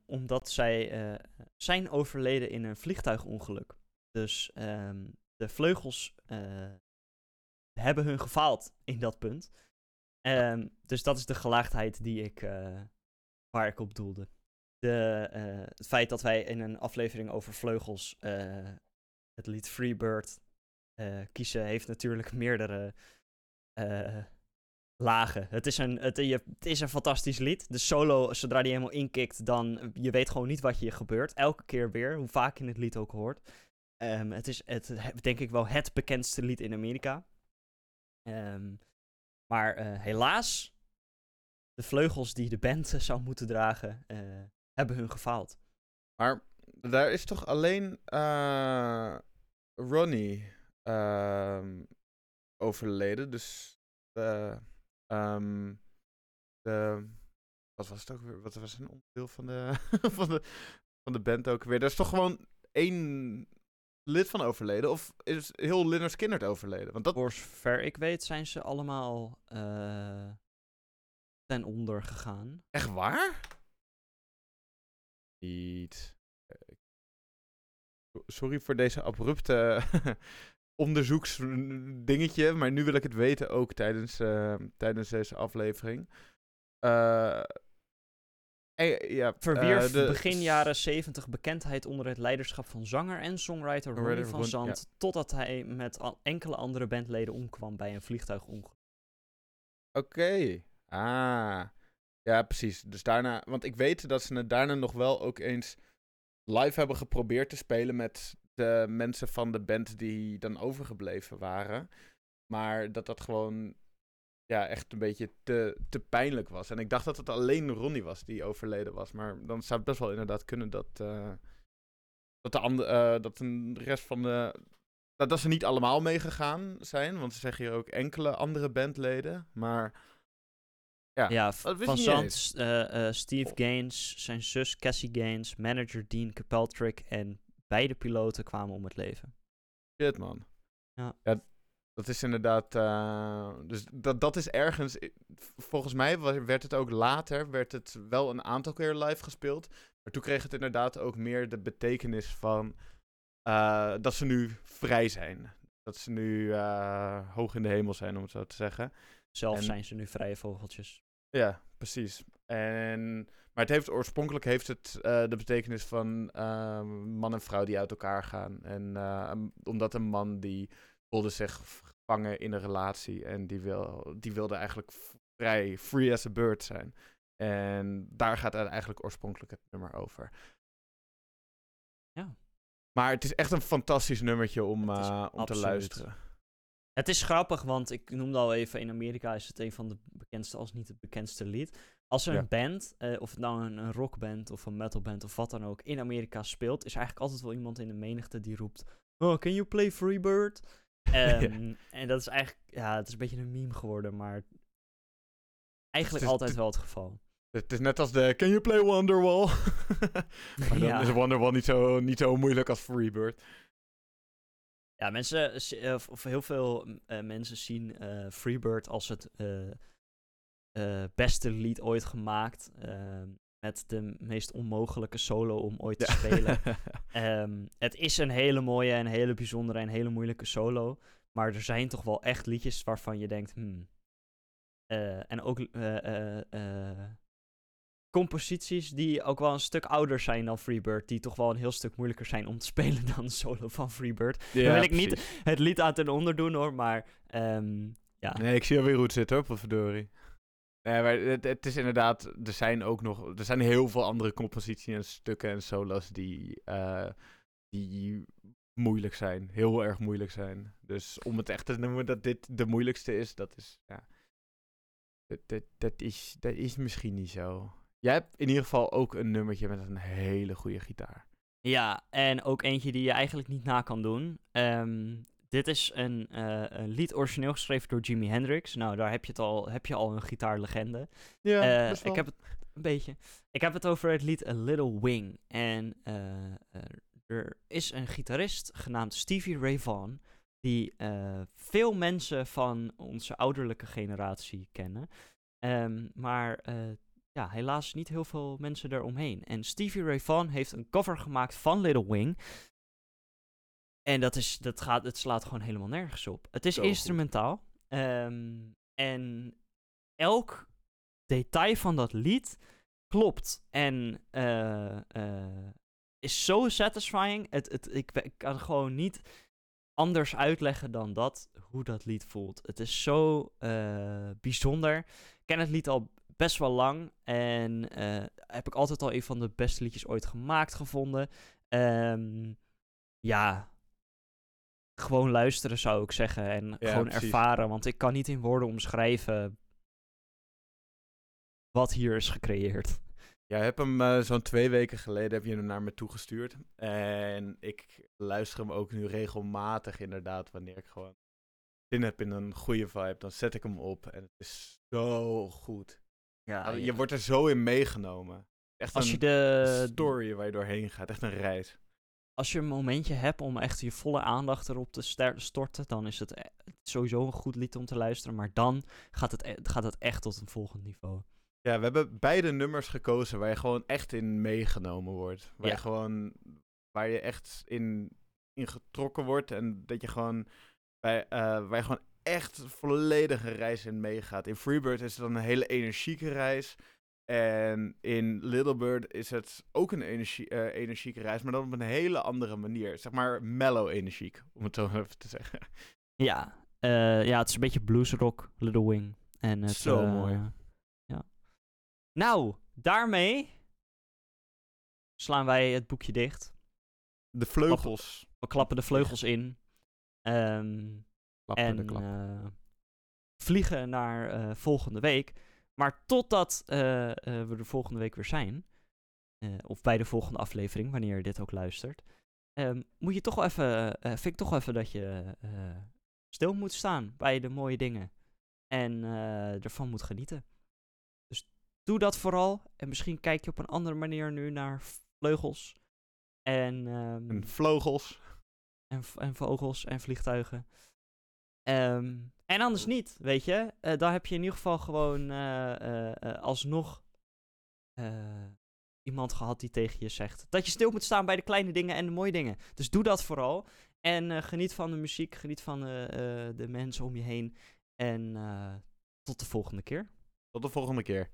Omdat zij zijn overleden in een vliegtuigongeluk. Dus ehm, de vleugels hebben hun gefaald in dat punt. Ehm, dus dat is de gelaagdheid die ik, eh, waar ik op doelde. De, eh, het feit dat wij in een aflevering over vleugels eh, het lied Freebird kiezen, heeft natuurlijk meerdere lagen. Het is, een, het, je, het is een fantastisch lied. De solo, zodra die helemaal inkikt, dan je weet gewoon niet wat je gebeurt. Elke keer weer, hoe vaak je het lied ook hoort. Ehm, het is het, he- denk ik wel het bekendste lied in Amerika. Ehm, maar eh, helaas, de vleugels die de band zou moeten dragen, eh, hebben hun gefaald. Maar daar is toch alleen eh, Ronnie ehm, overleden. Dus de, ehm, de. Wat was het ook weer? Wat was een onderdeel van de, van de, van de band ook weer? Er is toch gewoon één lid van overleden? Of is heel Lynyrd Skynyrd overleden? Want dat. Voor zover ik weet zijn ze allemaal eh, ten onder gegaan. Echt waar? Niet. Eh, so- Sorry voor deze abrupte onderzoeksdingetje, maar nu wil ik het weten ook tijdens, eh, tijdens deze aflevering. Eh, eh, ja, Verwierf eh, de- begin jaren 70 bekendheid onder het leiderschap van zanger en songwriter Ronnie van Ron- ja. Zand, totdat hij met al- enkele andere bandleden omkwam bij een vliegtuigongeluk. Oké. Ah. Ja, precies. Dus daarna, want ik weet dat ze het daarna nog wel ook eens live hebben geprobeerd te spelen met de mensen van de band die dan overgebleven waren. Maar dat dat gewoon ja, echt een beetje te, te pijnlijk was. En ik dacht dat het alleen Ronnie was die overleden was. Maar dan zou het best wel inderdaad kunnen dat, eh, dat, de, andere, eh, dat de rest van de... Dat, dat ze niet allemaal meegegaan zijn. Want ze zeggen hier ook enkele andere bandleden. Maar ja, Ja, van ik niet Zand, eens. eh, Steve. Gaines, zijn zus Cassie Gaines, manager Dean Kirkpatrick en beide piloten kwamen om het leven. Shit, man. Ja. Dat is inderdaad... eh, dus dat, dat is ergens... Volgens mij werd het ook later... werd het wel een aantal keer live gespeeld. Maar toen kreeg het inderdaad ook meer de betekenis van... eh, dat ze nu vrij zijn. Dat ze nu eh, hoog in de hemel zijn, om het zo te zeggen. Zelf En- zijn ze nu vrije vogeltjes. Ja, precies. En, maar het heeft, oorspronkelijk heeft het de betekenis van man en vrouw die uit elkaar gaan. En omdat een man die voelde zich gevangen in een relatie en die, wil, die wilde eigenlijk vrij, free as a bird zijn. En daar gaat het eigenlijk oorspronkelijk het nummer over. Ja. Maar het is echt een fantastisch nummertje om, eh, om te luisteren. Het is grappig, want ik noemde al even, in Amerika is het een van de bekendste, als niet het bekendste lied. Als er Ja. een band, eh, of het nou een, een rockband of een metalband of wat dan ook, in Amerika speelt, is eigenlijk altijd wel iemand in de menigte die roept, Oh, can you play Freebird? Ehm, En dat is eigenlijk, ja, het is een beetje een meme geworden, maar eigenlijk altijd wel het geval. Het is net als de Can you play Wonderwall? maar dan Ja. is Wonderwall niet zo, niet zo moeilijk als Freebird. Ja, mensen, eh, of, heel veel eh, mensen zien eh, Freebird als het beste lied ooit gemaakt. Met de meest onmogelijke solo om ooit te spelen. Ehm, het is een hele mooie en hele bijzondere en hele moeilijke solo. Maar er zijn toch wel echt liedjes waarvan je denkt, hmm. Eh, en ook eh, eh, composities die ook wel een stuk ouder zijn dan Freebird. Die toch wel een heel stuk moeilijker zijn om te spelen dan de solo van Freebird. ja, wil ik niet-. Het lied aan ten onder doen hoor, maar ehm, ja. Nee, ik zie alweer hoe het zit hoor, verdorie. Nee, maar het, het is inderdaad, er zijn ook nog, er zijn heel veel andere composities en stukken en solo's die, eh, die moeilijk zijn. Heel erg moeilijk zijn. Dus om het echt te noemen dat dit de moeilijkste is, dat is, ja. Dat, dat, dat, is, dat is misschien niet zo. Jij hebt in ieder geval ook een nummertje met een hele goede gitaar. Ja, en ook eentje die je eigenlijk niet na kan doen. Ehm, dit is een, eh, een lied origineel geschreven door Jimi Hendrix. Nou, daar heb je, het al, heb je al een gitaarlegende. Ja, Eh, ik heb het een beetje. Ik heb het over het lied A Little Wing. En eh, er is een gitarist genaamd Stevie Ray Vaughan. Die veel mensen van onze ouderlijke generatie kennen. Ehm, maar ja, helaas niet heel veel mensen eromheen. En Stevie Ray Vaughan heeft een cover gemaakt van Little Wing. En dat, is, dat gaat, het slaat gewoon helemaal nergens op. Het is Zo instrumentaal. Ehm, en elk detail van dat lied klopt. En eh, eh, is zo satisfying. Het, het, ik, ik kan gewoon niet anders uitleggen dan dat, hoe dat lied voelt. Het is zo eh, bijzonder. Ik ken het lied al best wel lang. En heb ik altijd al een van de beste liedjes ooit gemaakt gevonden. Ehm, ja, gewoon luisteren zou ik zeggen. En gewoon precies. ervaren. Want ik kan niet in woorden omschrijven wat hier is gecreëerd. Ja, heb hem eh, zo'n twee weken geleden heb je hem naar me toegestuurd. En ik luister hem ook nu regelmatig inderdaad, wanneer ik gewoon zin heb in een goede vibe. Dan zet ik hem op en het is zo goed. Ja, Ah, je wordt er zo in meegenomen. Echt als je de, story waar je doorheen gaat, echt een reis. Als je een momentje hebt om echt je volle aandacht erop te storten, dan is het e- sowieso een goed lied om te luisteren. Maar dan gaat het, e- gaat het echt tot een volgend niveau. Ja, we hebben beide nummers gekozen waar je gewoon echt in meegenomen wordt. Waar Ja. je gewoon, waar je echt in, in getrokken wordt en dat je gewoon, bij, eh, waar je gewoon echt volledige reis in meegaat. In Freebird is het dan een hele energieke reis. En in Little Bird is het ook een energie, eh, energieke reis, maar dan op een hele andere manier. Zeg maar mellow energiek, om het zo even te zeggen. Ja, eh, ja het is een beetje bluesrock, Little Wing. En het, Zo eh, mooi. Ja. Nou, daarmee slaan wij het boekje dicht. De vleugels. We klappen de vleugels in. Ehm, Klappen en de vliegen naar eh, volgende week. Maar totdat eh, eh, we er volgende week weer zijn, eh, of bij de volgende aflevering, wanneer je dit ook luistert, ehm, moet je toch wel even, vind ik toch wel even dat je stil moet staan bij de mooie dingen. En ervan moet genieten. Dus doe dat vooral. En misschien kijk je op een andere manier nu naar vleugels. En, ehm, En vleugels. en, en vogels en vliegtuigen. Ehm, en anders niet, weet je. Eh dan heb je in ieder geval gewoon eh, eh, alsnog iemand gehad die tegen je zegt dat je stil moet staan bij de kleine dingen en de mooie dingen. Dus doe dat vooral. En geniet van de muziek, geniet van de mensen om je heen. En tot de volgende keer. Tot de volgende keer.